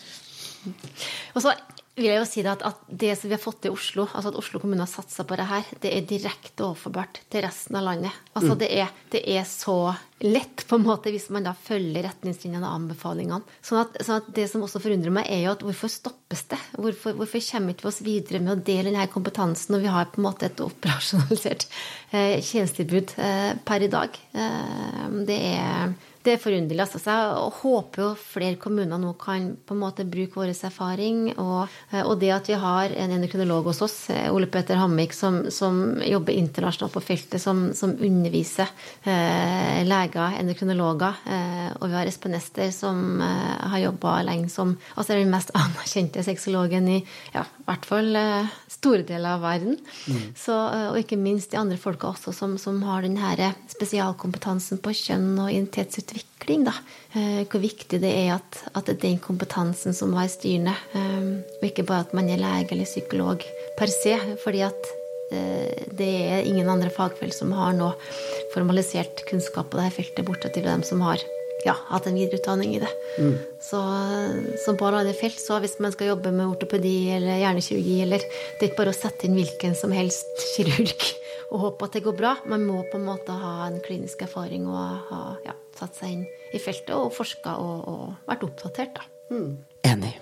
Og så vil jeg jo si at, at, det som vi har fått til Oslo, altså at Oslo kommune har satsa på det her, det er direkte overforbart til resten av landet. Altså mm. det, er, det, er, så lett, på en måte, hvis man da følger retningslinjene og anbefalingene. Sånn at, sånn at, det som også forundrer meg, er jo at hvorfor stoppes det? Hvorfor, hvorfor kommer vi ikke oss videre med å dele denne kompetansen når vi har på en måte et operasjonalisert eh, tjenestetilbud eh, per i dag? Eh, det er det er forunderlig. Altså. Så jeg håper jo flere kommuner nå kan på en måte bruke vår erfaring. Og, og det at vi har en endokrinolog hos oss, Ole Peter Hammik, som, som jobber internasjonalt på feltet, som, som underviser eh, leger, endokrinologer. Eh, og vi har Espen Ester, som eh, har jobba lenge som altså den mest anerkjente sexologen i ja, hvert fall eh, store deler av verden. Mm. Så, eh, og ikke minst de andre folka også, som, som har den spesialkompetansen på kjønn og identitetsutvikling utvikling. Da. Eh, hvor viktig det er at, at det er den kompetansen som var styrende, styrene, og ikke bare at man er lege eller psykolog per se. fordi at eh, det er ingen andre fagfelt som har noe formalisert kunnskap på dette feltet, bortsett fra dem som har ja, hatt en videreutdanning i det. Mm. Så, så på alle felt, så hvis man skal jobbe med ortopedi eller hjernekirurgi eller Det er ikke bare å sette inn hvilken som helst kirurg og håpe at det går bra. Man må på en måte ha en klinisk erfaring og ha ja, satt seg inn i feltet og forska og, og vært oppdatert, da. Mm. Enig.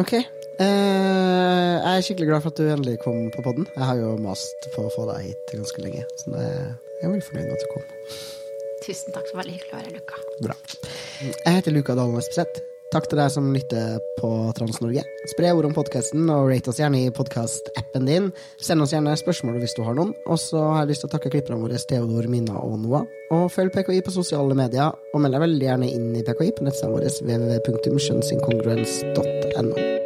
Ok. Eh, jeg er skikkelig glad for at du endelig kom på poden. Jeg har jo mast på å få deg hit ganske lenge, så jeg er veldig fornøyd med at du kom. Tusen takk. Så veldig hyggelig å være Luka. Bra. Jeg heter Luka Dalen Espeseth. Takk til deg som lytter på Trans-Norge. Spre ord om podkasten, og rate oss gjerne i podkast-appen din. Send oss gjerne spørsmål hvis du har noen. Og så har jeg lyst til å takke klipperne våre Theodor, Mina og Noah. Og følg PKI på sosiale medier, og meld deg veldig gjerne inn i PKI på nettstedet våre www.skjønnsinkongruens.no.